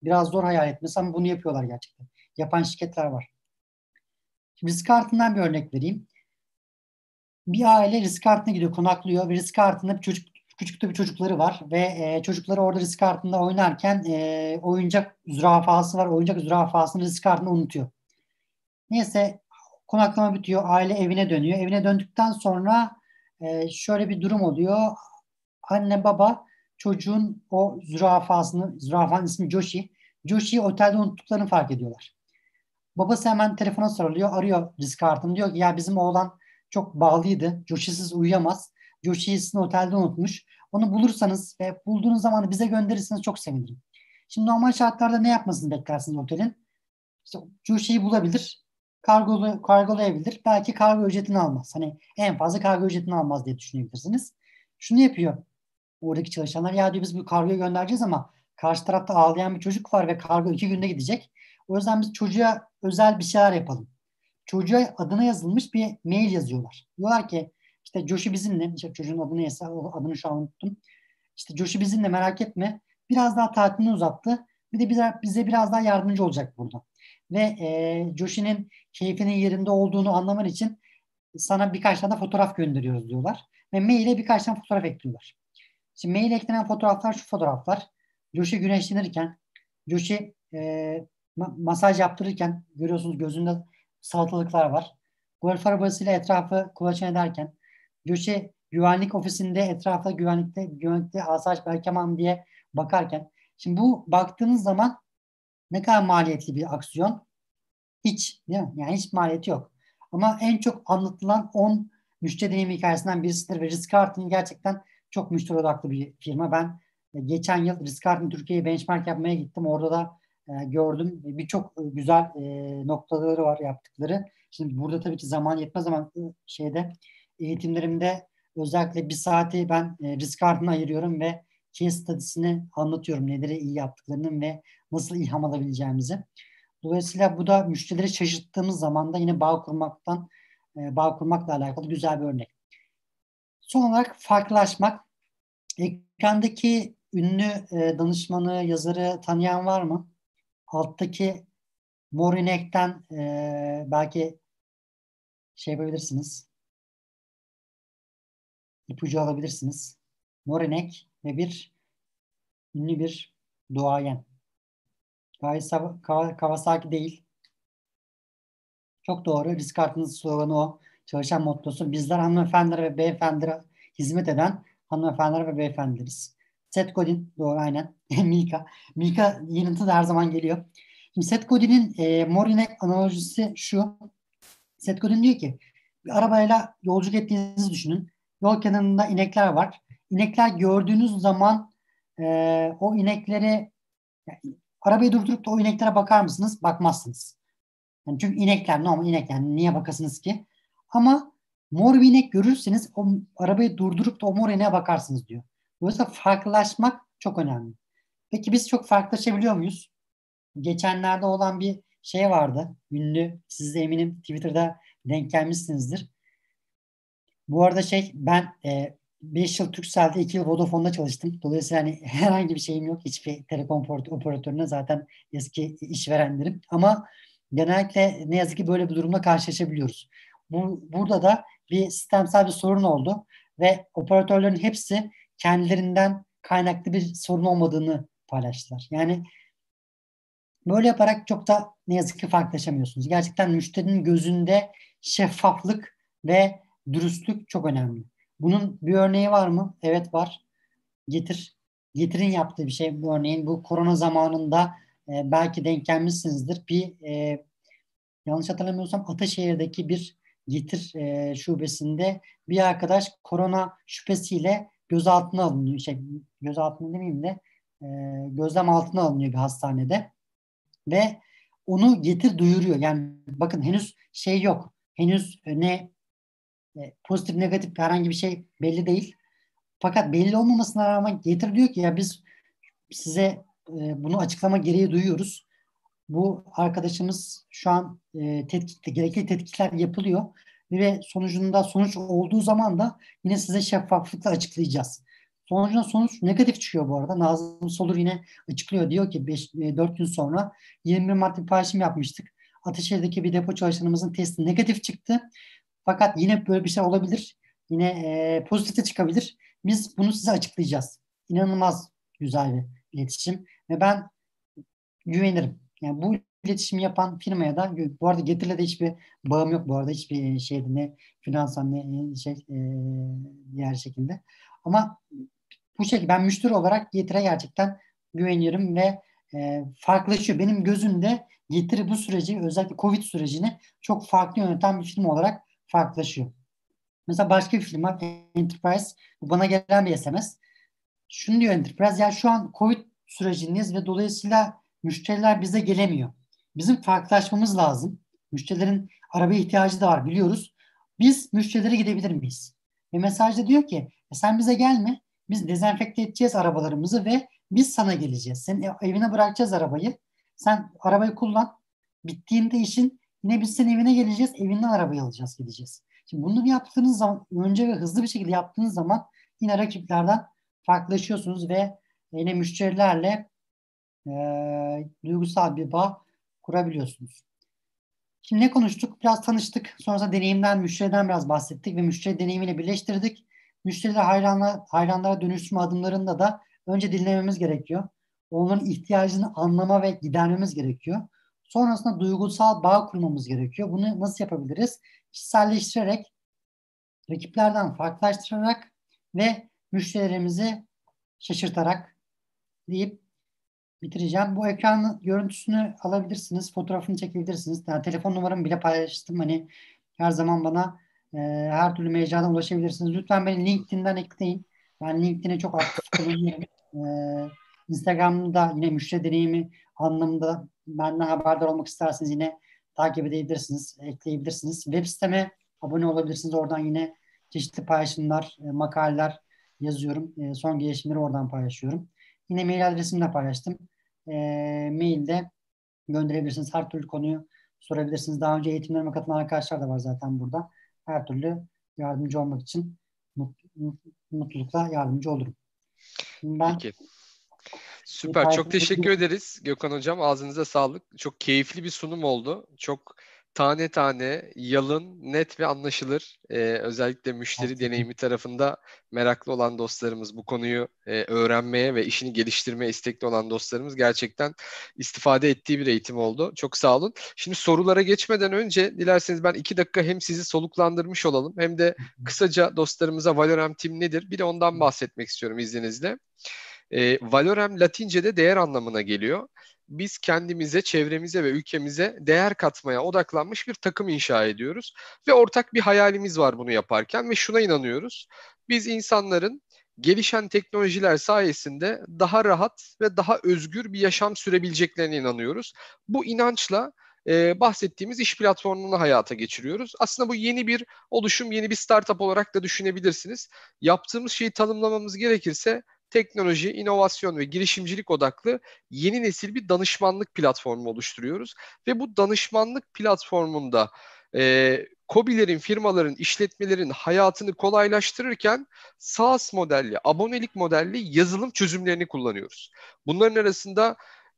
Biraz zor hayal etmesi ama bunu yapıyorlar gerçekten. Yapan şirketler var. Şimdi risk kartından bir örnek vereyim. Bir aile risk kartına gidiyor, konaklıyor ve risk kartında bir çocuk küçük bir çocukları var ve e, çocukları orada risk kartında oynarken e, oyuncak zürafası var. Oyuncak zürafasını risk kartında unutuyor. Neyse konaklama bitiyor. Aile evine dönüyor. Evine döndükten sonra e, şöyle bir durum oluyor. Anne baba çocuğun o zürafasını, zürafanın ismi Joshi. Joshi'yi otelde unuttuklarını fark ediyorlar. Babası hemen telefona sarılıyor, arıyor risk kartını. Diyor ki ya bizim oğlan çok bağlıydı. Joshi'siz uyuyamaz. Joshi'yi sizin otelde unutmuş. Onu bulursanız ve bulduğunuz zaman bize gönderirseniz çok sevinirim. Şimdi normal şartlarda ne yapmasını beklersiniz otelin? İşte Joshi'yi bulabilir kargolu, kargolayabilir. Belki kargo ücretini almaz. Hani en fazla kargo ücretini almaz diye düşünebilirsiniz. Şunu yapıyor oradaki çalışanlar. Ya diyor biz bu kargoyu göndereceğiz ama karşı tarafta ağlayan bir çocuk var ve kargo iki günde gidecek. O yüzden biz çocuğa özel bir şeyler yapalım. Çocuğa adına yazılmış bir mail yazıyorlar. Diyorlar ki işte Joshi bizimle, işte çocuğun adı neyse adını şu an unuttum. İşte Joshi bizimle merak etme. Biraz daha tatilini uzattı. Bir de bize, bize biraz daha yardımcı olacak burada ve e, Joshi'nin keyfinin yerinde olduğunu anlaman için sana birkaç tane fotoğraf gönderiyoruz diyorlar. Ve maile birkaç tane fotoğraf ekliyorlar. Şimdi mail eklenen fotoğraflar şu fotoğraflar. Joshi güneşlenirken, Joshi e, masaj yaptırırken görüyorsunuz gözünde salatalıklar var. Golf arabasıyla etrafı kulaçan ederken, Joshi güvenlik ofisinde etrafa güvenlikte, güvenlikte asayiş Berkeman diye bakarken. Şimdi bu baktığınız zaman ne kadar maliyetli bir aksiyon? Hiç değil mi? Yani hiç maliyeti yok. Ama en çok anlatılan 10 müşteri deneyimi hikayesinden birisidir ve Ritz-Carlton gerçekten çok müşteri odaklı bir firma. Ben e, geçen yıl Ritz-Carlton Türkiye'ye benchmark yapmaya gittim. Orada da gördüm. Birçok e, güzel e, noktaları var yaptıkları. Şimdi burada tabii ki zaman yetmez ama e, şeyde eğitimlerimde özellikle bir saati ben e, risk kartına ayırıyorum ve case study'sini anlatıyorum. Neleri iyi yaptıklarının ve nasıl ilham alabileceğimizi. Dolayısıyla bu da müşterileri şaşırttığımız zaman da yine bağ kurmaktan e, bağ kurmakla alakalı güzel bir örnek. Son olarak farklılaşmak. Ekrandaki ünlü e, danışmanı, yazarı tanıyan var mı? Alttaki Morinek'ten e, belki şey yapabilirsiniz. İpucu alabilirsiniz. Morinek ve bir ünlü bir duayen. Kawasaki değil. Çok doğru. Risk kartınız sloganı o. Çalışan mottosu. Bizler hanımefendilere ve beyefendilere hizmet eden hanımefendiler ve beyefendileriz. Seth Godin doğru aynen. (laughs) Mika. Mika yanıtı da her zaman geliyor. Şimdi Seth Godin'in e, Morinek analojisi şu. Seth Godin diyor ki bir arabayla yolculuk ettiğinizi düşünün. Yol kenarında inekler var. İnekler gördüğünüz zaman e, o inekleri yani, arabayı durdurup da o ineklere bakar mısınız? Bakmazsınız. Yani çünkü inekler normal inek yani niye bakasınız ki? Ama mor bir inek görürseniz o arabayı durdurup da o mor ineğe bakarsınız diyor. Dolayısıyla farklılaşmak çok önemli. Peki biz çok farklılaşabiliyor muyuz? Geçenlerde olan bir şey vardı. Ünlü, siz de eminim Twitter'da denk gelmişsinizdir. Bu arada şey ben 5 e, yıl Turkcell'de 2 yıl Vodafone'da çalıştım. Dolayısıyla hani (laughs) herhangi bir şeyim yok. Hiçbir telekom operatörüne zaten eski işverenlerim. Ama genellikle ne yazık ki böyle bir durumla karşılaşabiliyoruz. Bu, burada da bir sistemsel bir sorun oldu ve operatörlerin hepsi kendilerinden kaynaklı bir sorun olmadığını paylaştılar. Yani böyle yaparak çok da ne yazık ki farklılaşamıyorsunuz. Gerçekten müşterinin gözünde şeffaflık ve dürüstlük çok önemli. Bunun bir örneği var mı? Evet var. Getir. Getir'in yaptığı bir şey bu örneğin. Bu korona zamanında e, belki denk gelmişsinizdir. Bir e, yanlış hatırlamıyorsam Ataşehir'deki bir Getir e, şubesinde bir arkadaş korona şüphesiyle gözaltına alınıyor. Şey, gözaltına demeyeyim de e, gözlem altına alınıyor bir hastanede. Ve onu getir duyuruyor. Yani bakın henüz şey yok. Henüz ne e, pozitif negatif herhangi bir şey belli değil. Fakat belli olmamasına rağmen getir diyor ki ya biz size e, bunu açıklama gereği duyuyoruz. Bu arkadaşımız şu an e, tetkikte, gerekli tetkikler yapılıyor ve sonucunda sonuç olduğu zaman da yine size şeffaflıkla açıklayacağız. Sonucunda sonuç negatif çıkıyor bu arada. Nazım Solur yine açıklıyor. Diyor ki 5, 4 e, gün sonra 21 Mart bir paylaşım yapmıştık. Ateşehir'deki bir depo çalışanımızın testi negatif çıktı. Fakat yine böyle bir şey olabilir. Yine e, pozitif de çıkabilir. Biz bunu size açıklayacağız. İnanılmaz güzel bir iletişim ve ben güvenirim. Yani bu iletişimi yapan firmaya da bu arada Getir'le de hiçbir bağım yok bu arada hiçbir şeyde ne finansal ne şey e, diğer şekilde. Ama bu şekilde ben müşteri olarak Getir'e gerçekten güveniyorum ve e, farklılaşıyor. Benim gözümde Getir bu süreci özellikle Covid sürecini çok farklı yöneten bir firma olarak farklılaşıyor. Mesela başka bir firma Enterprise bu bana gelen bir SMS. Şunu diyor Enterprise ya şu an Covid sürecindeyiz ve dolayısıyla müşteriler bize gelemiyor. Bizim farklılaşmamız lazım. Müşterilerin araba ihtiyacı da var biliyoruz. Biz müşterilere gidebilir miyiz? Ve mesajda diyor ki e sen bize gelme. Biz dezenfekte edeceğiz arabalarımızı ve biz sana geleceğiz. Senin evine bırakacağız arabayı. Sen arabayı kullan. Bittiğinde işin yine biz senin evine geleceğiz. Evinden arabayı alacağız gideceğiz. Şimdi bunları yaptığınız zaman önce ve hızlı bir şekilde yaptığınız zaman yine rakiplerden farklılaşıyorsunuz ve yine müşterilerle e, duygusal bir bağ kurabiliyorsunuz. Şimdi ne konuştuk? Biraz tanıştık. Sonrasında deneyimden, müşteriden biraz bahsettik ve müşteri deneyimiyle birleştirdik. Müşteriler hayranla, hayranlara dönüştürme adımlarında da önce dinlememiz gerekiyor. Onların ihtiyacını anlama ve gidermemiz gerekiyor. Sonrasında duygusal bağ kurmamız gerekiyor. Bunu nasıl yapabiliriz? Kişiselleştirerek, rakiplerden farklılaştırarak ve müşterilerimizi şaşırtarak deyip bitireceğim. Bu ekran görüntüsünü alabilirsiniz, fotoğrafını çekebilirsiniz. Yani telefon numaramı bile paylaştım. Hani her zaman bana e, her türlü mecradan ulaşabilirsiniz. Lütfen beni LinkedIn'den ekleyin. Ben LinkedIn'e çok aktif kullanıyorum. E, Instagram'da yine müşteri deneyimi anlamında benden haberdar olmak isterseniz yine takip edebilirsiniz, ekleyebilirsiniz. Web siteme abone olabilirsiniz. Oradan yine çeşitli paylaşımlar, e, makaleler yazıyorum. E, son gelişmeleri oradan paylaşıyorum. Yine mail adresimi de paylaştım. E, mailde gönderebilirsiniz. Her türlü konuyu sorabilirsiniz. Daha önce eğitimlerime katılan arkadaşlar da var zaten burada. Her türlü yardımcı olmak için mutlulukla yardımcı olurum. ben Peki. Süper. Çok teşekkür ederiz Gökhan Hocam. Ağzınıza sağlık. Çok keyifli bir sunum oldu. Çok tane tane, yalın, net ve anlaşılır. Ee, özellikle müşteri deneyimi tarafında meraklı olan dostlarımız, bu konuyu e, öğrenmeye ve işini geliştirmeye istekli olan dostlarımız gerçekten istifade ettiği bir eğitim oldu. Çok sağ olun. Şimdi sorulara geçmeden önce dilerseniz ben iki dakika hem sizi soluklandırmış olalım hem de kısaca dostlarımıza Valorem Team nedir? Bir de ondan bahsetmek istiyorum izninizle. E, Valorem Latince'de değer anlamına geliyor. Biz kendimize, çevremize ve ülkemize değer katmaya odaklanmış bir takım inşa ediyoruz. Ve ortak bir hayalimiz var bunu yaparken ve şuna inanıyoruz. Biz insanların gelişen teknolojiler sayesinde daha rahat ve daha özgür bir yaşam sürebileceklerine inanıyoruz. Bu inançla e, bahsettiğimiz iş platformunu hayata geçiriyoruz. Aslında bu yeni bir oluşum, yeni bir startup olarak da düşünebilirsiniz. Yaptığımız şeyi tanımlamamız gerekirse teknoloji, inovasyon ve girişimcilik odaklı yeni nesil bir danışmanlık platformu oluşturuyoruz. Ve bu danışmanlık platformunda e, COBİ'lerin, firmaların, işletmelerin hayatını kolaylaştırırken SaaS modelli, abonelik modelli yazılım çözümlerini kullanıyoruz. Bunların arasında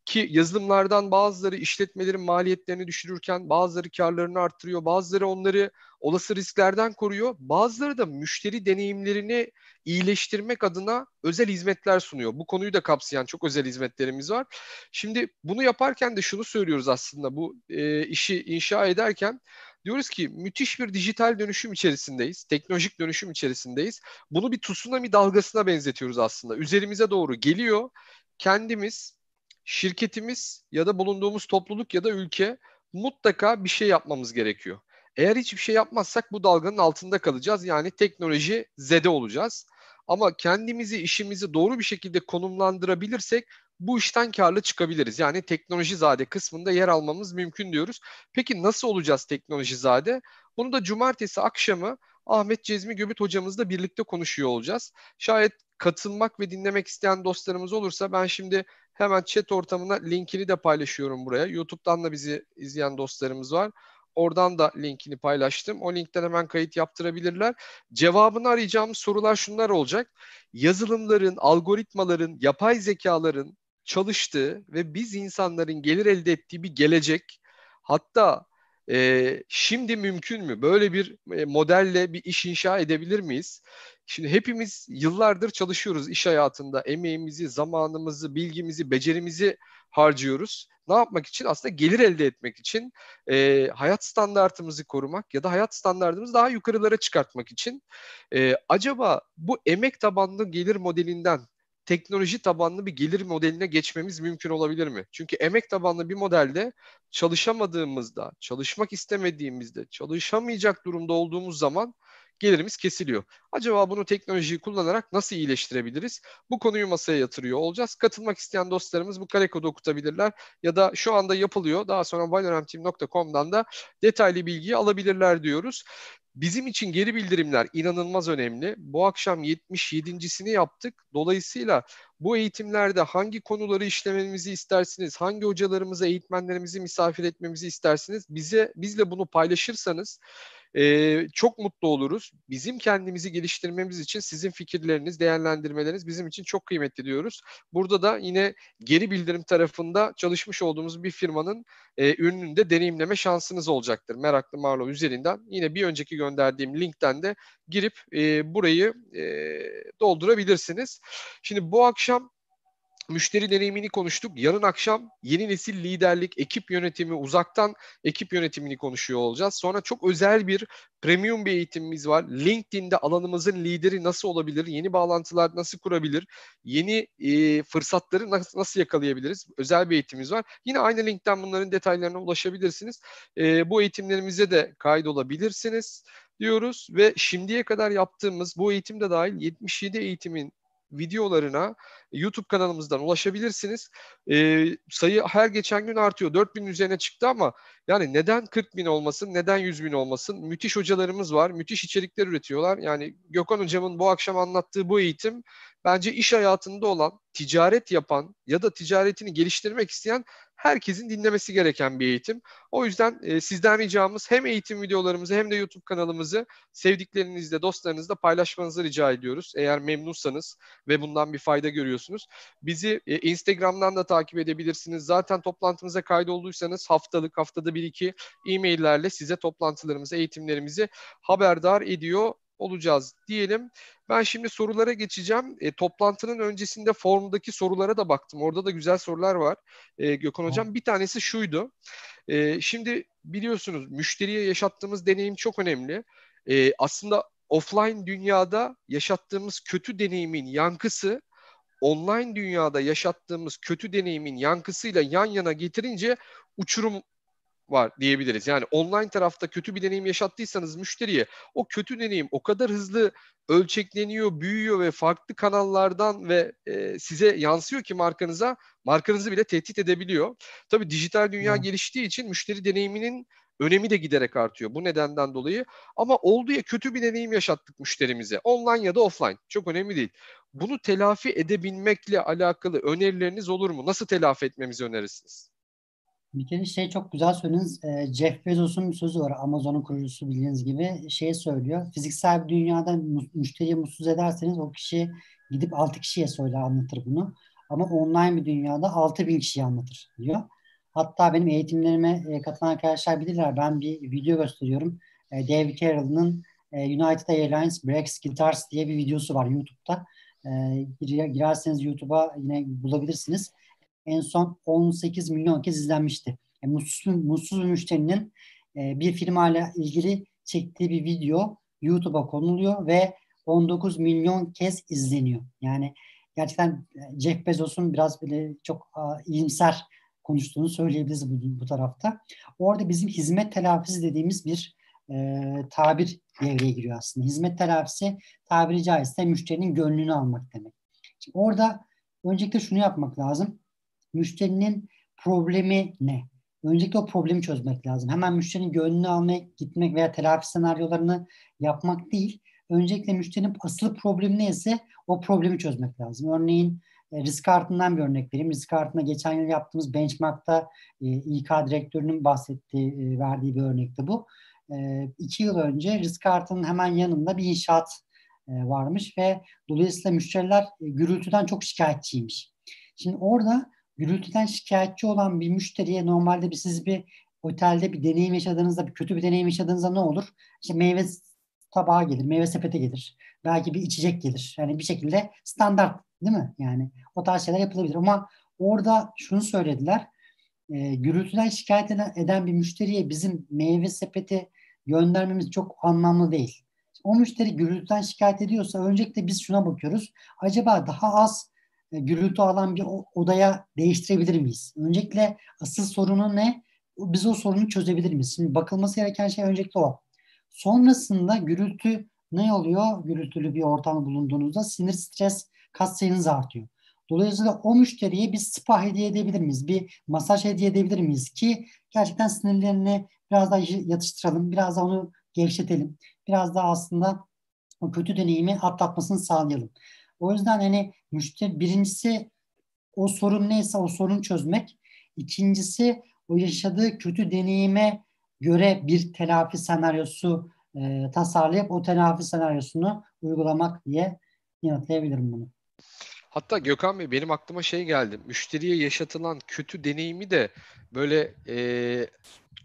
ki yazılımlardan bazıları işletmelerin maliyetlerini düşürürken bazıları karlarını arttırıyor, bazıları onları olası risklerden koruyor, bazıları da müşteri deneyimlerini iyileştirmek adına özel hizmetler sunuyor. Bu konuyu da kapsayan çok özel hizmetlerimiz var. Şimdi bunu yaparken de şunu söylüyoruz aslında bu e, işi inşa ederken diyoruz ki müthiş bir dijital dönüşüm içerisindeyiz. Teknolojik dönüşüm içerisindeyiz. Bunu bir tsunami dalgasına benzetiyoruz aslında. Üzerimize doğru geliyor. Kendimiz şirketimiz ya da bulunduğumuz topluluk ya da ülke mutlaka bir şey yapmamız gerekiyor. Eğer hiçbir şey yapmazsak bu dalganın altında kalacağız. Yani teknoloji zede olacağız. Ama kendimizi, işimizi doğru bir şekilde konumlandırabilirsek bu işten karlı çıkabiliriz. Yani teknoloji zade kısmında yer almamız mümkün diyoruz. Peki nasıl olacağız teknoloji zade? Bunu da cumartesi akşamı Ahmet Cezmi Göbüt hocamızla birlikte konuşuyor olacağız. Şayet katılmak ve dinlemek isteyen dostlarımız olursa ben şimdi hemen chat ortamına linkini de paylaşıyorum buraya. YouTube'dan da bizi izleyen dostlarımız var. Oradan da linkini paylaştım. O linkten hemen kayıt yaptırabilirler. Cevabını arayacağımız sorular şunlar olacak. Yazılımların, algoritmaların, yapay zekaların çalıştığı ve biz insanların gelir elde ettiği bir gelecek hatta e, şimdi mümkün mü? Böyle bir e, modelle bir iş inşa edebilir miyiz? Şimdi hepimiz yıllardır çalışıyoruz iş hayatında. Emeğimizi, zamanımızı, bilgimizi, becerimizi harcıyoruz. Ne yapmak için? Aslında gelir elde etmek için, e, hayat standartımızı korumak ya da hayat standartımızı daha yukarılara çıkartmak için. E, acaba bu emek tabanlı gelir modelinden teknoloji tabanlı bir gelir modeline geçmemiz mümkün olabilir mi? Çünkü emek tabanlı bir modelde çalışamadığımızda, çalışmak istemediğimizde, çalışamayacak durumda olduğumuz zaman gelirimiz kesiliyor. Acaba bunu teknolojiyi kullanarak nasıl iyileştirebiliriz? Bu konuyu masaya yatırıyor olacağız. Katılmak isteyen dostlarımız bu kare kodu okutabilirler ya da şu anda yapılıyor. Daha sonra valorantteam.com'dan da detaylı bilgiyi alabilirler diyoruz. Bizim için geri bildirimler inanılmaz önemli. Bu akşam 77.sini yaptık. Dolayısıyla bu eğitimlerde hangi konuları işlememizi istersiniz, hangi hocalarımızı, eğitmenlerimizi misafir etmemizi istersiniz, bize bizle bunu paylaşırsanız e, çok mutlu oluruz. Bizim kendimizi geliştirmemiz için sizin fikirleriniz, değerlendirmeleriniz bizim için çok kıymetli diyoruz. Burada da yine geri bildirim tarafında çalışmış olduğumuz bir firmanın e, ürününü de deneyimleme şansınız olacaktır. Meraklı Marlo üzerinden. Yine bir önceki gönderdiğim linkten de girip e, burayı e, doldurabilirsiniz. Şimdi bu akşam müşteri deneyimini konuştuk. Yarın akşam yeni nesil liderlik, ekip yönetimi, uzaktan ekip yönetimini konuşuyor olacağız. Sonra çok özel bir premium bir eğitimimiz var. LinkedIn'de alanımızın lideri nasıl olabilir? Yeni bağlantılar nasıl kurabilir? Yeni e, fırsatları nasıl, nasıl yakalayabiliriz? Özel bir eğitimimiz var. Yine aynı linkten bunların detaylarına ulaşabilirsiniz. E, bu eğitimlerimize de kaydolabilirsiniz diyoruz ve şimdiye kadar yaptığımız bu eğitimde dahil 77 eğitimin videolarına YouTube kanalımızdan ulaşabilirsiniz. E, sayı her geçen gün artıyor. 4000 üzerine çıktı ama yani neden 40 bin olmasın, neden 100 bin olmasın? Müthiş hocalarımız var, müthiş içerikler üretiyorlar. Yani Gökhan Hocam'ın bu akşam anlattığı bu eğitim bence iş hayatında olan, ticaret yapan ya da ticaretini geliştirmek isteyen herkesin dinlemesi gereken bir eğitim. O yüzden e, sizden ricamız hem eğitim videolarımızı hem de YouTube kanalımızı sevdiklerinizle, dostlarınızla paylaşmanızı rica ediyoruz. Eğer memnunsanız ve bundan bir fayda görüyorsunuz. Bizi e, Instagram'dan da takip edebilirsiniz. Zaten toplantımıza kaydolduysanız haftalık, haftada bir iki e-maillerle size toplantılarımızı, eğitimlerimizi haberdar ediyor olacağız diyelim. Ben şimdi sorulara geçeceğim. E, toplantının öncesinde formdaki sorulara da baktım. Orada da güzel sorular var. E, Gökhan Hocam bir tanesi şuydu. E, şimdi biliyorsunuz müşteriye yaşattığımız deneyim çok önemli. E, aslında offline dünyada yaşattığımız kötü deneyimin yankısı online dünyada yaşattığımız kötü deneyimin yankısıyla yan yana getirince uçurum var diyebiliriz. Yani online tarafta kötü bir deneyim yaşattıysanız müşteriye o kötü deneyim o kadar hızlı ölçekleniyor, büyüyor ve farklı kanallardan ve e, size yansıyor ki markanıza markanızı bile tehdit edebiliyor. Tabii dijital dünya hmm. geliştiği için müşteri deneyiminin önemi de giderek artıyor bu nedenden dolayı. Ama oldu ya kötü bir deneyim yaşattık müşterimize. Online ya da offline. Çok önemli değil. Bunu telafi edebilmekle alakalı önerileriniz olur mu? Nasıl telafi etmemizi önerirsiniz? Bir kere şey çok güzel söylediniz. E, Jeff Bezos'un bir sözü var. Amazon'un kurucusu bildiğiniz gibi şey söylüyor. Fiziksel bir dünyada müşteriyi mutsuz ederseniz o kişi gidip 6 kişiye söyler anlatır bunu. Ama online bir dünyada 6 bin kişiye anlatır diyor. Hatta benim eğitimlerime e, katılan arkadaşlar bilirler. Ben bir video gösteriyorum. E, David Carroll'ın e, United Airlines Breaks Guitars diye bir videosu var YouTube'da. E, girerseniz YouTube'a yine bulabilirsiniz en son 18 milyon kez izlenmişti. Yani mutsuz, mutsuz müşterinin e, bir firmayla ilgili çektiği bir video YouTube'a konuluyor ve 19 milyon kez izleniyor. Yani gerçekten e, Jeff Bezos'un biraz böyle çok a, iyimser konuştuğunu söyleyebiliriz bu, bu tarafta. Orada bizim hizmet telafisi dediğimiz bir e, tabir devreye giriyor aslında. Hizmet telafisi tabiri caizse müşterinin gönlünü almak demek. Şimdi orada öncelikle şunu yapmak lazım müşterinin problemi ne? Öncelikle o problemi çözmek lazım. Hemen müşterinin gönlünü almaya gitmek veya telafi senaryolarını yapmak değil. Öncelikle müşterinin asıl problemi neyse o problemi çözmek lazım. Örneğin e, risk kartından bir örnek vereyim. Risk kartına geçen yıl yaptığımız benchmarkta e, İK direktörünün bahsettiği, e, verdiği bir örnekti bu. E, iki yıl önce risk kartının hemen yanında bir inşaat e, varmış ve dolayısıyla müşteriler gürültüden çok şikayetçiymiş. Şimdi orada gürültüden şikayetçi olan bir müşteriye normalde bir siz bir otelde bir deneyim yaşadığınızda bir kötü bir deneyim yaşadığınızda ne olur? İşte meyve tabağı gelir, meyve sepeti gelir. Belki bir içecek gelir. Yani bir şekilde standart değil mi? Yani o tarz şeyler yapılabilir. Ama orada şunu söylediler. E, gürültüden şikayet eden bir müşteriye bizim meyve sepeti göndermemiz çok anlamlı değil. O müşteri gürültüden şikayet ediyorsa öncelikle biz şuna bakıyoruz. Acaba daha az gürültü alan bir odaya değiştirebilir miyiz? Öncelikle asıl sorunu ne? Biz o sorunu çözebilir miyiz? Şimdi bakılması gereken şey öncelikle o. Sonrasında gürültü ne oluyor? Gürültülü bir ortamda bulunduğunuzda sinir, stres, kas sayınız artıyor. Dolayısıyla o müşteriye bir spa hediye edebilir miyiz? Bir masaj hediye edebilir miyiz? Ki gerçekten sinirlerini biraz daha yatıştıralım, biraz daha onu gevşetelim. Biraz daha aslında o kötü deneyimi atlatmasını sağlayalım. O yüzden hani müşteri birincisi o sorun neyse o sorun çözmek. İkincisi o yaşadığı kötü deneyime göre bir telafi senaryosu e, tasarlayıp o telafi senaryosunu uygulamak diye yanıtlayabilirim bunu. Hatta Gökhan Bey benim aklıma şey geldi. Müşteriye yaşatılan kötü deneyimi de böyle e,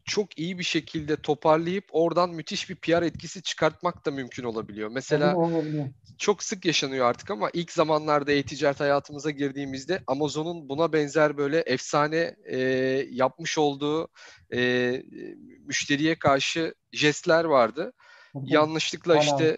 çok iyi bir şekilde toparlayıp oradan müthiş bir PR etkisi çıkartmak da mümkün olabiliyor. Mesela olabiliyor. çok sık yaşanıyor artık ama ilk zamanlarda e-ticaret hayatımıza girdiğimizde Amazon'un buna benzer böyle efsane e, yapmış olduğu e, müşteriye karşı jestler vardı. Yanlışlıkla işte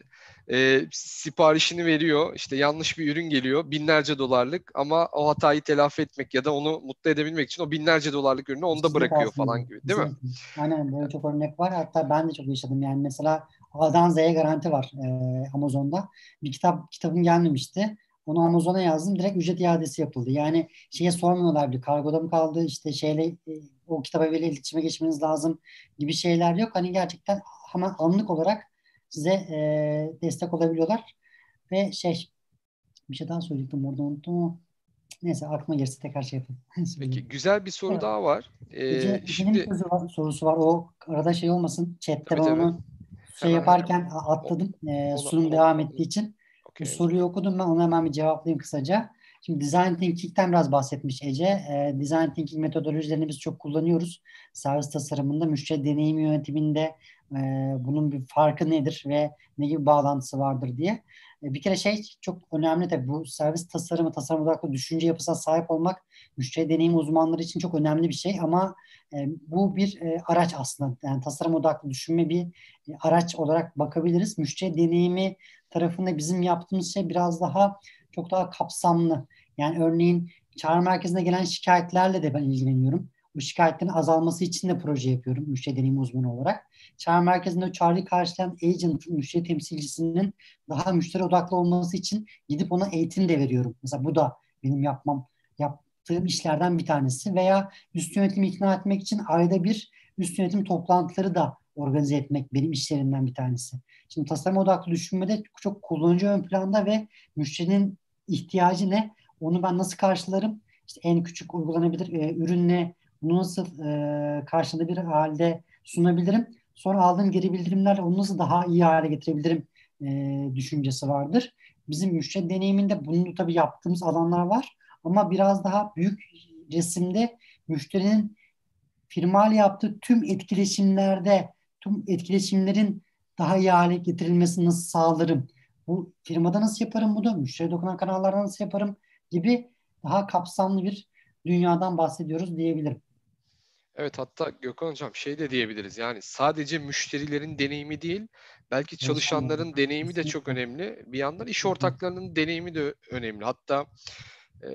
e, siparişini veriyor. işte yanlış bir ürün geliyor. Binlerce dolarlık ama o hatayı telafi etmek ya da onu mutlu edebilmek için o binlerce dolarlık ürünü onda Kesinlikle bırakıyor aslında. falan gibi değil mi? Aynen böyle çok örnek var. Hatta ben de çok yaşadım. Yani mesela A'dan Z'ye garanti var e, Amazon'da. Bir kitap kitabım gelmemişti. Onu Amazon'a yazdım. Direkt ücret iadesi yapıldı. Yani şeye sormuyorlar bile. Kargoda mı kaldı? İşte şeyle e, o kitaba böyle iletişime geçmeniz lazım gibi şeyler yok. Hani gerçekten hemen anlık olarak size e, destek olabiliyorlar. Ve şey bir şey daha söyleyecektim orada unuttum ama neyse aklıma gelirse tekrar şey yapayım. (laughs) Peki güzel bir soru Evet. daha var. Ee, Ece, şimdi var, sorusu var. O arada şey olmasın. Chat'te Tabii, ben onu şey Hemen, yaparken atladım. Ee, sunum devam ettiği için. Bu okey. soruyu okudum ben. Onu hemen bir cevaplayayım kısaca. Şimdi Design Thinking'den biraz bahsetmiş Ece. Ee, Design Thinking metodolojilerini biz çok kullanıyoruz. Servis tasarımında, müşteri deneyimi yönetiminde e, bunun bir farkı nedir ve ne gibi bağlantısı vardır diye. E, bir kere şey çok önemli tabii bu servis tasarımı, tasarım odaklı düşünce yapısına sahip olmak müşteri deneyim uzmanları için çok önemli bir şey ama e, bu bir e, araç aslında. Yani tasarım odaklı düşünme bir e, araç olarak bakabiliriz. Müşteri deneyimi tarafında bizim yaptığımız şey biraz daha çok daha kapsamlı. Yani örneğin çağrı merkezine gelen şikayetlerle de ben ilgileniyorum. Bu şikayetlerin azalması için de proje yapıyorum müşteri deneyim uzmanı olarak. Çağrı merkezinde o çağrıyı karşılayan agent, müşteri temsilcisinin daha müşteri odaklı olması için gidip ona eğitim de veriyorum. Mesela bu da benim yapmam yaptığım işlerden bir tanesi. Veya üst yönetimi ikna etmek için ayda bir üst yönetim toplantıları da organize etmek benim işlerimden bir tanesi. Şimdi tasarım odaklı düşünmede çok kullanıcı ön planda ve müşterinin ihtiyacı ne? Onu ben nasıl karşılarım? İşte en küçük uygulanabilir e, ürünle bunu nasıl e, karşılanabilir halde sunabilirim? Sonra aldığım geri bildirimlerle onu nasıl daha iyi hale getirebilirim e, düşüncesi vardır. Bizim müşteri deneyiminde bunu tabii yaptığımız alanlar var ama biraz daha büyük resimde müşterinin firmayla yaptığı tüm etkileşimlerde tüm etkileşimlerin daha iyi hale getirilmesini nasıl sağlarım? Bu firmada nasıl yaparım bunu? Müşteri dokunan kanallarda nasıl yaparım? Gibi daha kapsamlı bir dünyadan bahsediyoruz diyebilirim. Evet hatta Gökhan Hocam şey de diyebiliriz yani sadece müşterilerin deneyimi değil belki çalışanların deneyimi de çok önemli. Bir yandan iş ortaklarının deneyimi de önemli. Hatta e,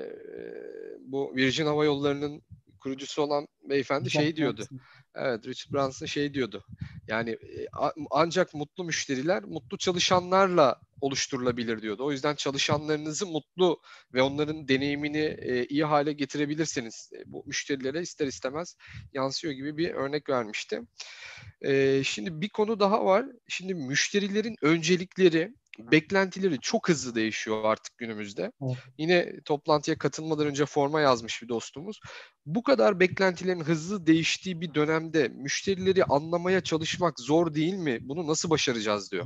bu Virgin Hava Yolları'nın kurucusu olan beyefendi şey diyordu. Evet Richard Branson şey diyordu. Yani e, ancak mutlu müşteriler mutlu çalışanlarla oluşturulabilir diyordu. O yüzden çalışanlarınızı mutlu ve onların deneyimini e, iyi hale getirebilirseniz e, bu müşterilere ister istemez yansıyor gibi bir örnek vermişti. Şimdi bir konu daha var. Şimdi müşterilerin öncelikleri, beklentileri çok hızlı değişiyor artık günümüzde. Evet. Yine toplantıya katılmadan önce forma yazmış bir dostumuz. Bu kadar beklentilerin hızlı değiştiği bir dönemde müşterileri anlamaya çalışmak zor değil mi? Bunu nasıl başaracağız diyor.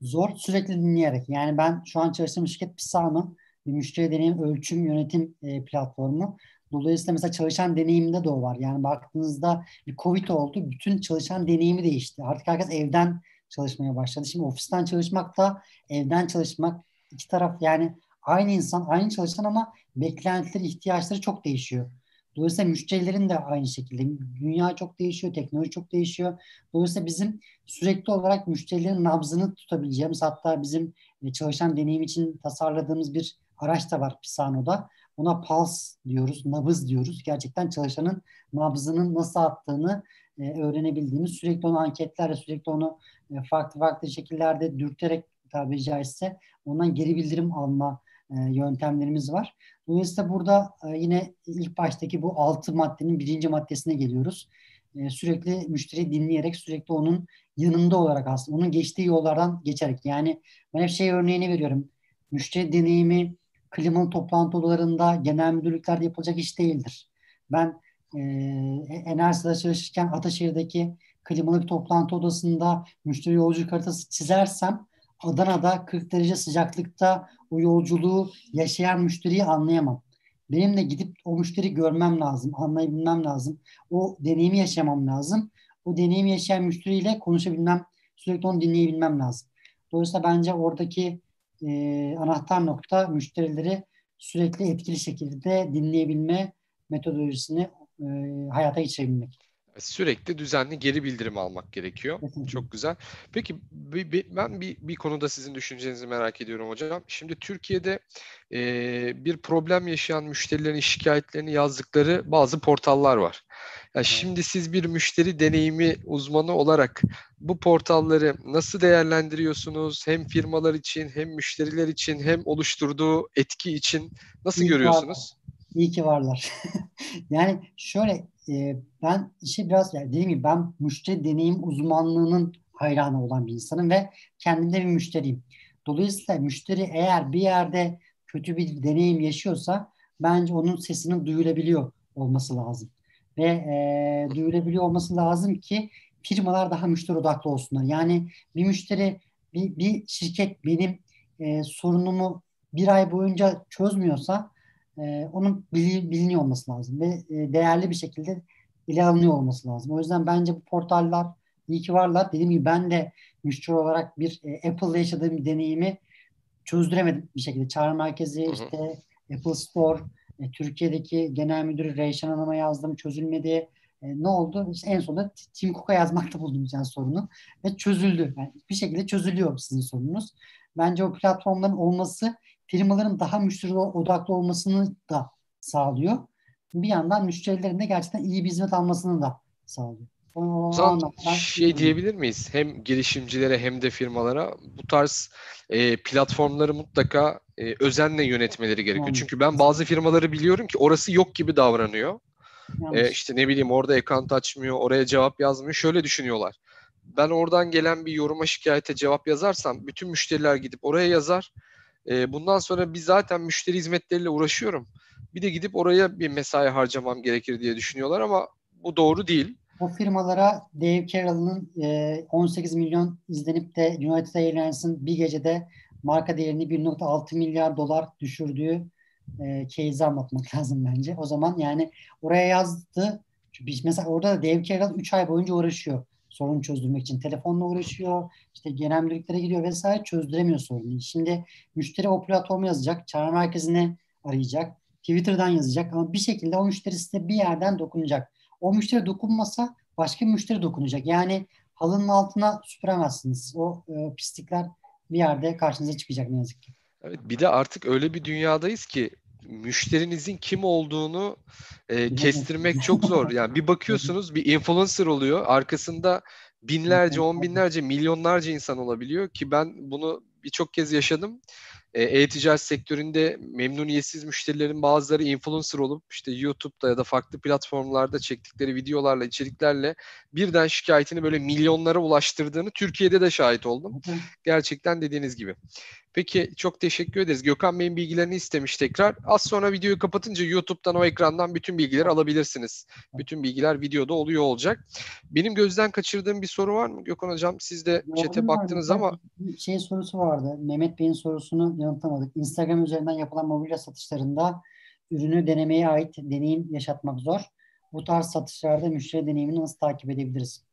Zor (laughs) sürekli dinleyerek. Yani ben şu an çalıştığım şirket Pisano bir müşteri deneyim ölçüm yönetim e, platformu. Dolayısıyla mesela çalışan deneyiminde de o var. Yani baktığınızda bir Covid oldu. Bütün çalışan deneyimi değişti. Artık herkes evden çalışmaya başladı. Şimdi ofisten çalışmak da evden çalışmak iki taraf yani aynı insan, aynı çalışan ama beklentileri, ihtiyaçları çok değişiyor. Dolayısıyla müşterilerin de aynı şekilde. Dünya çok değişiyor, teknoloji çok değişiyor. Dolayısıyla bizim sürekli olarak müşterilerin nabzını tutabileceğimiz hatta bizim e, çalışan deneyim için tasarladığımız bir araç da var Pisano'da. Ona pulse diyoruz, nabız diyoruz. Gerçekten çalışanın nabzının nasıl attığını e, öğrenebildiğimiz, sürekli onu anketlerle, sürekli onu e, farklı farklı şekillerde dürterek tabiri caizse ondan geri bildirim alma e, yöntemlerimiz var. Dolayısıyla burada e, yine ilk baştaki bu altı maddenin birinci maddesine geliyoruz. E, sürekli müşteriyi dinleyerek, sürekli onun yanında olarak aslında, onun geçtiği yollardan geçerek. Yani ben hep şey örneğini veriyorum. Müşteri deneyimi klimalı toplantı odalarında, genel müdürlüklerde yapılacak iş değildir. Ben e, Enerjis'de çalışırken Ataşehir'deki klimalı bir toplantı odasında müşteri yolculuk haritası çizersem Adana'da 40 derece sıcaklıkta o yolculuğu yaşayan müşteriyi anlayamam. benim de gidip o müşteri görmem lazım, anlayabilmem lazım. O deneyimi yaşamam lazım. O deneyimi yaşayan müşteriyle konuşabilmem, sürekli onu dinleyebilmem lazım. Dolayısıyla bence oradaki e, anahtar nokta müşterileri sürekli etkili şekilde dinleyebilme metodolojisini e, hayata geçirebilmek. Sürekli düzenli geri bildirim almak gerekiyor. Kesinlikle. Çok güzel. Peki bir, bir, ben bir, bir konuda sizin düşüncenizi merak ediyorum hocam. Şimdi Türkiye'de e, bir problem yaşayan müşterilerin şikayetlerini yazdıkları bazı portallar var. Ya şimdi siz bir müşteri deneyimi uzmanı olarak bu portalları nasıl değerlendiriyorsunuz? Hem firmalar için hem müşteriler için hem oluşturduğu etki için nasıl görüyorsunuz? İyi ki varlar. (laughs) yani şöyle e, ben işi biraz yani dediğim gibi ben müşteri deneyim uzmanlığının hayranı olan bir insanım ve kendimde bir müşteriyim. Dolayısıyla müşteri eğer bir yerde kötü bir deneyim yaşıyorsa bence onun sesinin duyulabiliyor olması lazım. Ve e, duyulabiliyor olması lazım ki firmalar daha müşteri odaklı olsunlar. Yani bir müşteri, bir, bir şirket benim e, sorunumu bir ay boyunca çözmüyorsa e, onun biliniyor olması lazım ve e, değerli bir şekilde ele alınıyor olması lazım. O yüzden bence bu portaller iyi ki varlar. Dediğim gibi ben de müşteri olarak bir e, Apple'la yaşadığım deneyimi çözdüremedim bir şekilde. Çağrı merkezi, hı hı. işte Apple Store, e, Türkiye'deki genel müdürü Reyşan Hanım'a yazdım çözülmedi. E, ne oldu? İşte en sonunda Tim Cook'a yazmakta buldum yani sorunu ve çözüldü. Yani bir şekilde çözülüyor sizin sorunuz. Bence o platformların olması firmaların daha müşteri odaklı olmasını da sağlıyor. Bir yandan müşterilerin de gerçekten iyi bir hizmet almasını da sağlıyor. O zaman şey diyebilir miyiz? Hem girişimcilere hem de firmalara bu tarz e, platformları mutlaka e, özenle yönetmeleri gerekiyor. Yanlış. Çünkü ben bazı firmaları biliyorum ki orası yok gibi davranıyor. E, işte ne bileyim orada account açmıyor, oraya cevap yazmıyor. Şöyle düşünüyorlar. Ben oradan gelen bir yoruma şikayete cevap yazarsam bütün müşteriler gidip oraya yazar. E, bundan sonra biz zaten müşteri hizmetleriyle uğraşıyorum. Bir de gidip oraya bir mesai harcamam gerekir diye düşünüyorlar ama bu doğru değil. Bu firmalara Dave Carroll'ın e, 18 milyon izlenip de United Airlines'ın bir gecede marka değerini 1.6 milyar dolar düşürdüğü e, case'i anlatmak lazım bence. O zaman yani oraya yazdı. Mesela orada da Dave Carroll 3 ay boyunca uğraşıyor sorun çözdürmek için. Telefonla uğraşıyor, işte genel müdürlüklere gidiyor vesaire çözdüremiyor sorunu. Şimdi müşteri o platformu yazacak, çağrı merkezine arayacak, Twitter'dan yazacak ama bir şekilde o müşteri size bir yerden dokunacak. O müşteri dokunmasa başka bir müşteri dokunacak. Yani halının altına süpüremezsiniz. O e, pislikler bir yerde karşınıza çıkacak ne yazık ki. Evet, bir de artık öyle bir dünyadayız ki müşterinizin kim olduğunu e, kestirmek çok zor. Yani bir bakıyorsunuz bir influencer oluyor. Arkasında binlerce, on binlerce, milyonlarca insan olabiliyor ki ben bunu birçok kez yaşadım. E, e-ticaret sektöründe memnuniyetsiz müşterilerin bazıları influencer olup işte YouTube'da ya da farklı platformlarda çektikleri videolarla, içeriklerle birden şikayetini böyle milyonlara ulaştırdığını Türkiye'de de şahit oldum. Gerçekten dediğiniz gibi. Peki çok teşekkür ederiz. Gökhan Bey'in bilgilerini istemiş tekrar. Az sonra videoyu kapatınca YouTube'dan o ekrandan bütün bilgileri alabilirsiniz. Bütün bilgiler videoda oluyor olacak. Benim gözden kaçırdığım bir soru var mı Gökhan Hocam? Siz de chat'e baktınız ama. Bir şey sorusu vardı. Mehmet Bey'in sorusunu yanıtlamadık. Instagram üzerinden yapılan mobilya satışlarında ürünü denemeye ait deneyim yaşatmak zor. Bu tarz satışlarda müşteri deneyimini nasıl takip edebiliriz?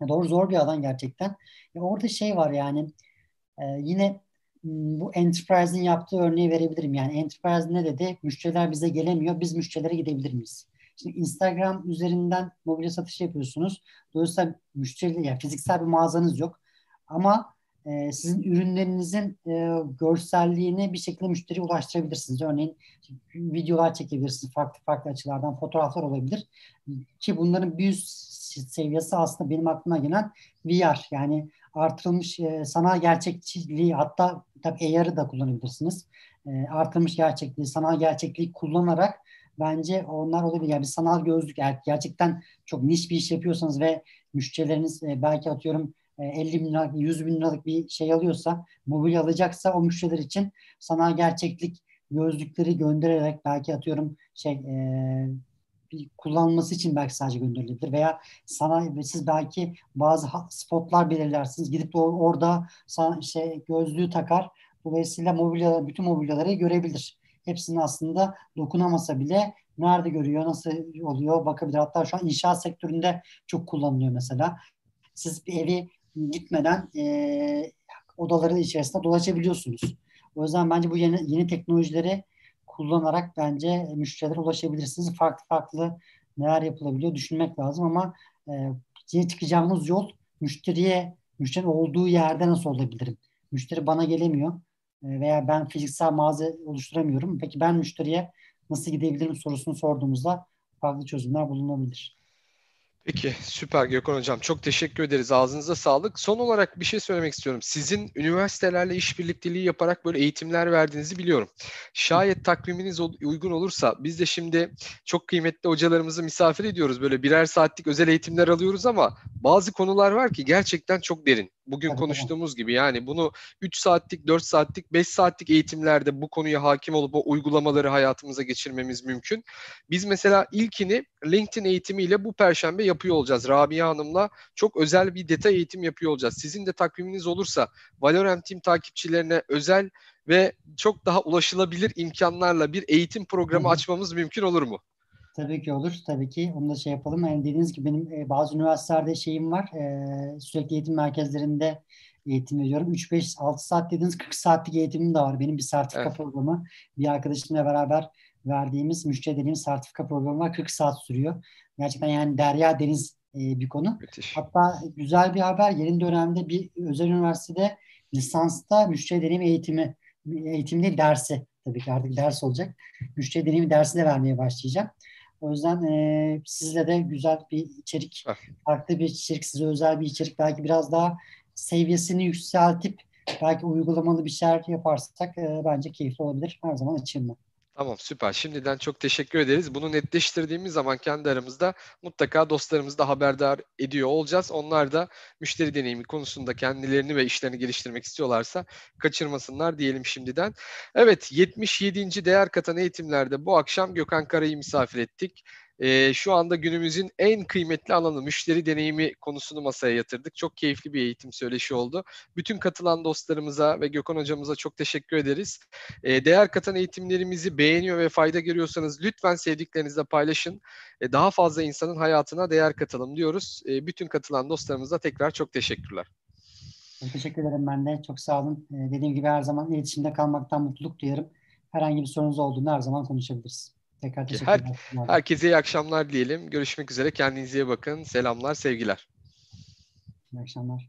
Ya doğru zor bir alan gerçekten. Ya orada şey var yani e, yine bu Enterprise'in yaptığı örneği verebilirim. Yani Enterprise ne dedi? Müşteriler bize gelemiyor. Biz müşterilere gidebilir miyiz? Şimdi Instagram üzerinden mobilya satışı yapıyorsunuz. Dolayısıyla müşteri, yani fiziksel bir mağazanız yok. Ama e, sizin ürünlerinizin e, görselliğini bir şekilde müşteriye ulaştırabilirsiniz. Örneğin videolar çekebilirsiniz farklı farklı açılardan fotoğraflar olabilir. Ki bunların bir üst seviyesi aslında benim aklıma gelen VR yani artırılmış e, sanal gerçekçiliği hatta tabii AR'ı da kullanabilirsiniz. E, artırılmış gerçekliği, sanal gerçekliği kullanarak bence onlar olabilir. Yani bir sanal gözlük eğer gerçekten çok niş bir iş yapıyorsanız ve müşterileriniz e, belki atıyorum 50 bin liralık, 100 bin liralık bir şey alıyorsa, mobil alacaksa o müşteriler için sanal gerçeklik gözlükleri göndererek belki atıyorum şey e, bir kullanması için belki sadece gönderilebilir veya sana siz belki bazı spotlar belirlersiniz gidip orada sana şey gözlüğü takar dolayısıyla mobilya bütün mobilyaları görebilir. hepsinin aslında dokunamasa bile nerede görüyor, nasıl oluyor bakabilir. Hatta şu an inşaat sektöründe çok kullanılıyor mesela. Siz bir evi gitmeden e, odaların içerisinde dolaşabiliyorsunuz. O yüzden bence bu yeni, yeni teknolojileri kullanarak bence müşterilere ulaşabilirsiniz. Farklı farklı neler yapılabiliyor düşünmek lazım ama e, çıkacağımız yol müşteriye, müşterinin olduğu yerde nasıl olabilirim? Müşteri bana gelemiyor e, veya ben fiziksel mağaza oluşturamıyorum. Peki ben müşteriye nasıl gidebilirim sorusunu sorduğumuzda farklı çözümler bulunabilir. Peki süper Gökhan Hocam. Çok teşekkür ederiz. Ağzınıza sağlık. Son olarak bir şey söylemek istiyorum. Sizin üniversitelerle işbirlikteliği yaparak böyle eğitimler verdiğinizi biliyorum. Şayet takviminiz uygun olursa biz de şimdi çok kıymetli hocalarımızı misafir ediyoruz. Böyle birer saatlik özel eğitimler alıyoruz ama bazı konular var ki gerçekten çok derin. Bugün Tabii konuştuğumuz gibi yani bunu 3 saatlik, 4 saatlik, 5 saatlik eğitimlerde bu konuya hakim olup o uygulamaları hayatımıza geçirmemiz mümkün. Biz mesela ilkini LinkedIn eğitimiyle bu perşembe yapıyor olacağız. Rabia Hanım'la çok özel bir detay eğitim yapıyor olacağız. Sizin de takviminiz olursa Valorant Team takipçilerine özel ve çok daha ulaşılabilir imkanlarla bir eğitim programı açmamız mümkün olur mu? Tabii ki olur. Tabii ki. Onu da şey yapalım. Yani dediğiniz gibi benim e, bazı üniversitelerde şeyim var. E, sürekli eğitim merkezlerinde eğitim veriyorum. 3-5-6 saat dediğiniz 40 saatlik eğitimim de var. Benim bir sertifika evet. programı. Bir arkadaşımla beraber verdiğimiz, müşteri dediğimiz sertifika programı var. 40 saat sürüyor. Gerçekten yani derya deniz e, bir konu. Müthiş. Hatta güzel bir haber. Yeni dönemde bir özel üniversitede lisansta müşteri deneyim eğitimi eğitim değil dersi tabii ki artık ders olacak. Müşteri deneyimi dersi de vermeye başlayacağım. O yüzden e, sizle de güzel bir içerik, farklı bir içerik, size özel bir içerik, belki biraz daha seviyesini yükseltip belki uygulamalı bir şeyler yaparsak e, bence keyifli olabilir. Her zaman açığım ben. Tamam süper. Şimdiden çok teşekkür ederiz. Bunu netleştirdiğimiz zaman kendi aramızda mutlaka dostlarımızı da haberdar ediyor olacağız. Onlar da müşteri deneyimi konusunda kendilerini ve işlerini geliştirmek istiyorlarsa kaçırmasınlar diyelim şimdiden. Evet 77. değer katan eğitimlerde bu akşam Gökhan Kara'yı misafir ettik e, şu anda günümüzün en kıymetli alanı müşteri deneyimi konusunu masaya yatırdık. Çok keyifli bir eğitim söyleşi oldu. Bütün katılan dostlarımıza ve Gökhan hocamıza çok teşekkür ederiz. E, değer katan eğitimlerimizi beğeniyor ve fayda görüyorsanız lütfen sevdiklerinizle paylaşın. E, daha fazla insanın hayatına değer katalım diyoruz. E, bütün katılan dostlarımıza tekrar çok teşekkürler. Teşekkür ederim ben de. Çok sağ olun. Dediğim gibi her zaman iletişimde kalmaktan mutluluk duyarım. Herhangi bir sorunuz olduğunda her zaman konuşabiliriz. Tekrar teşekkürler. Her, herkese iyi akşamlar diyelim. Görüşmek üzere. Kendinize iyi bakın. Selamlar, sevgiler. İyi akşamlar.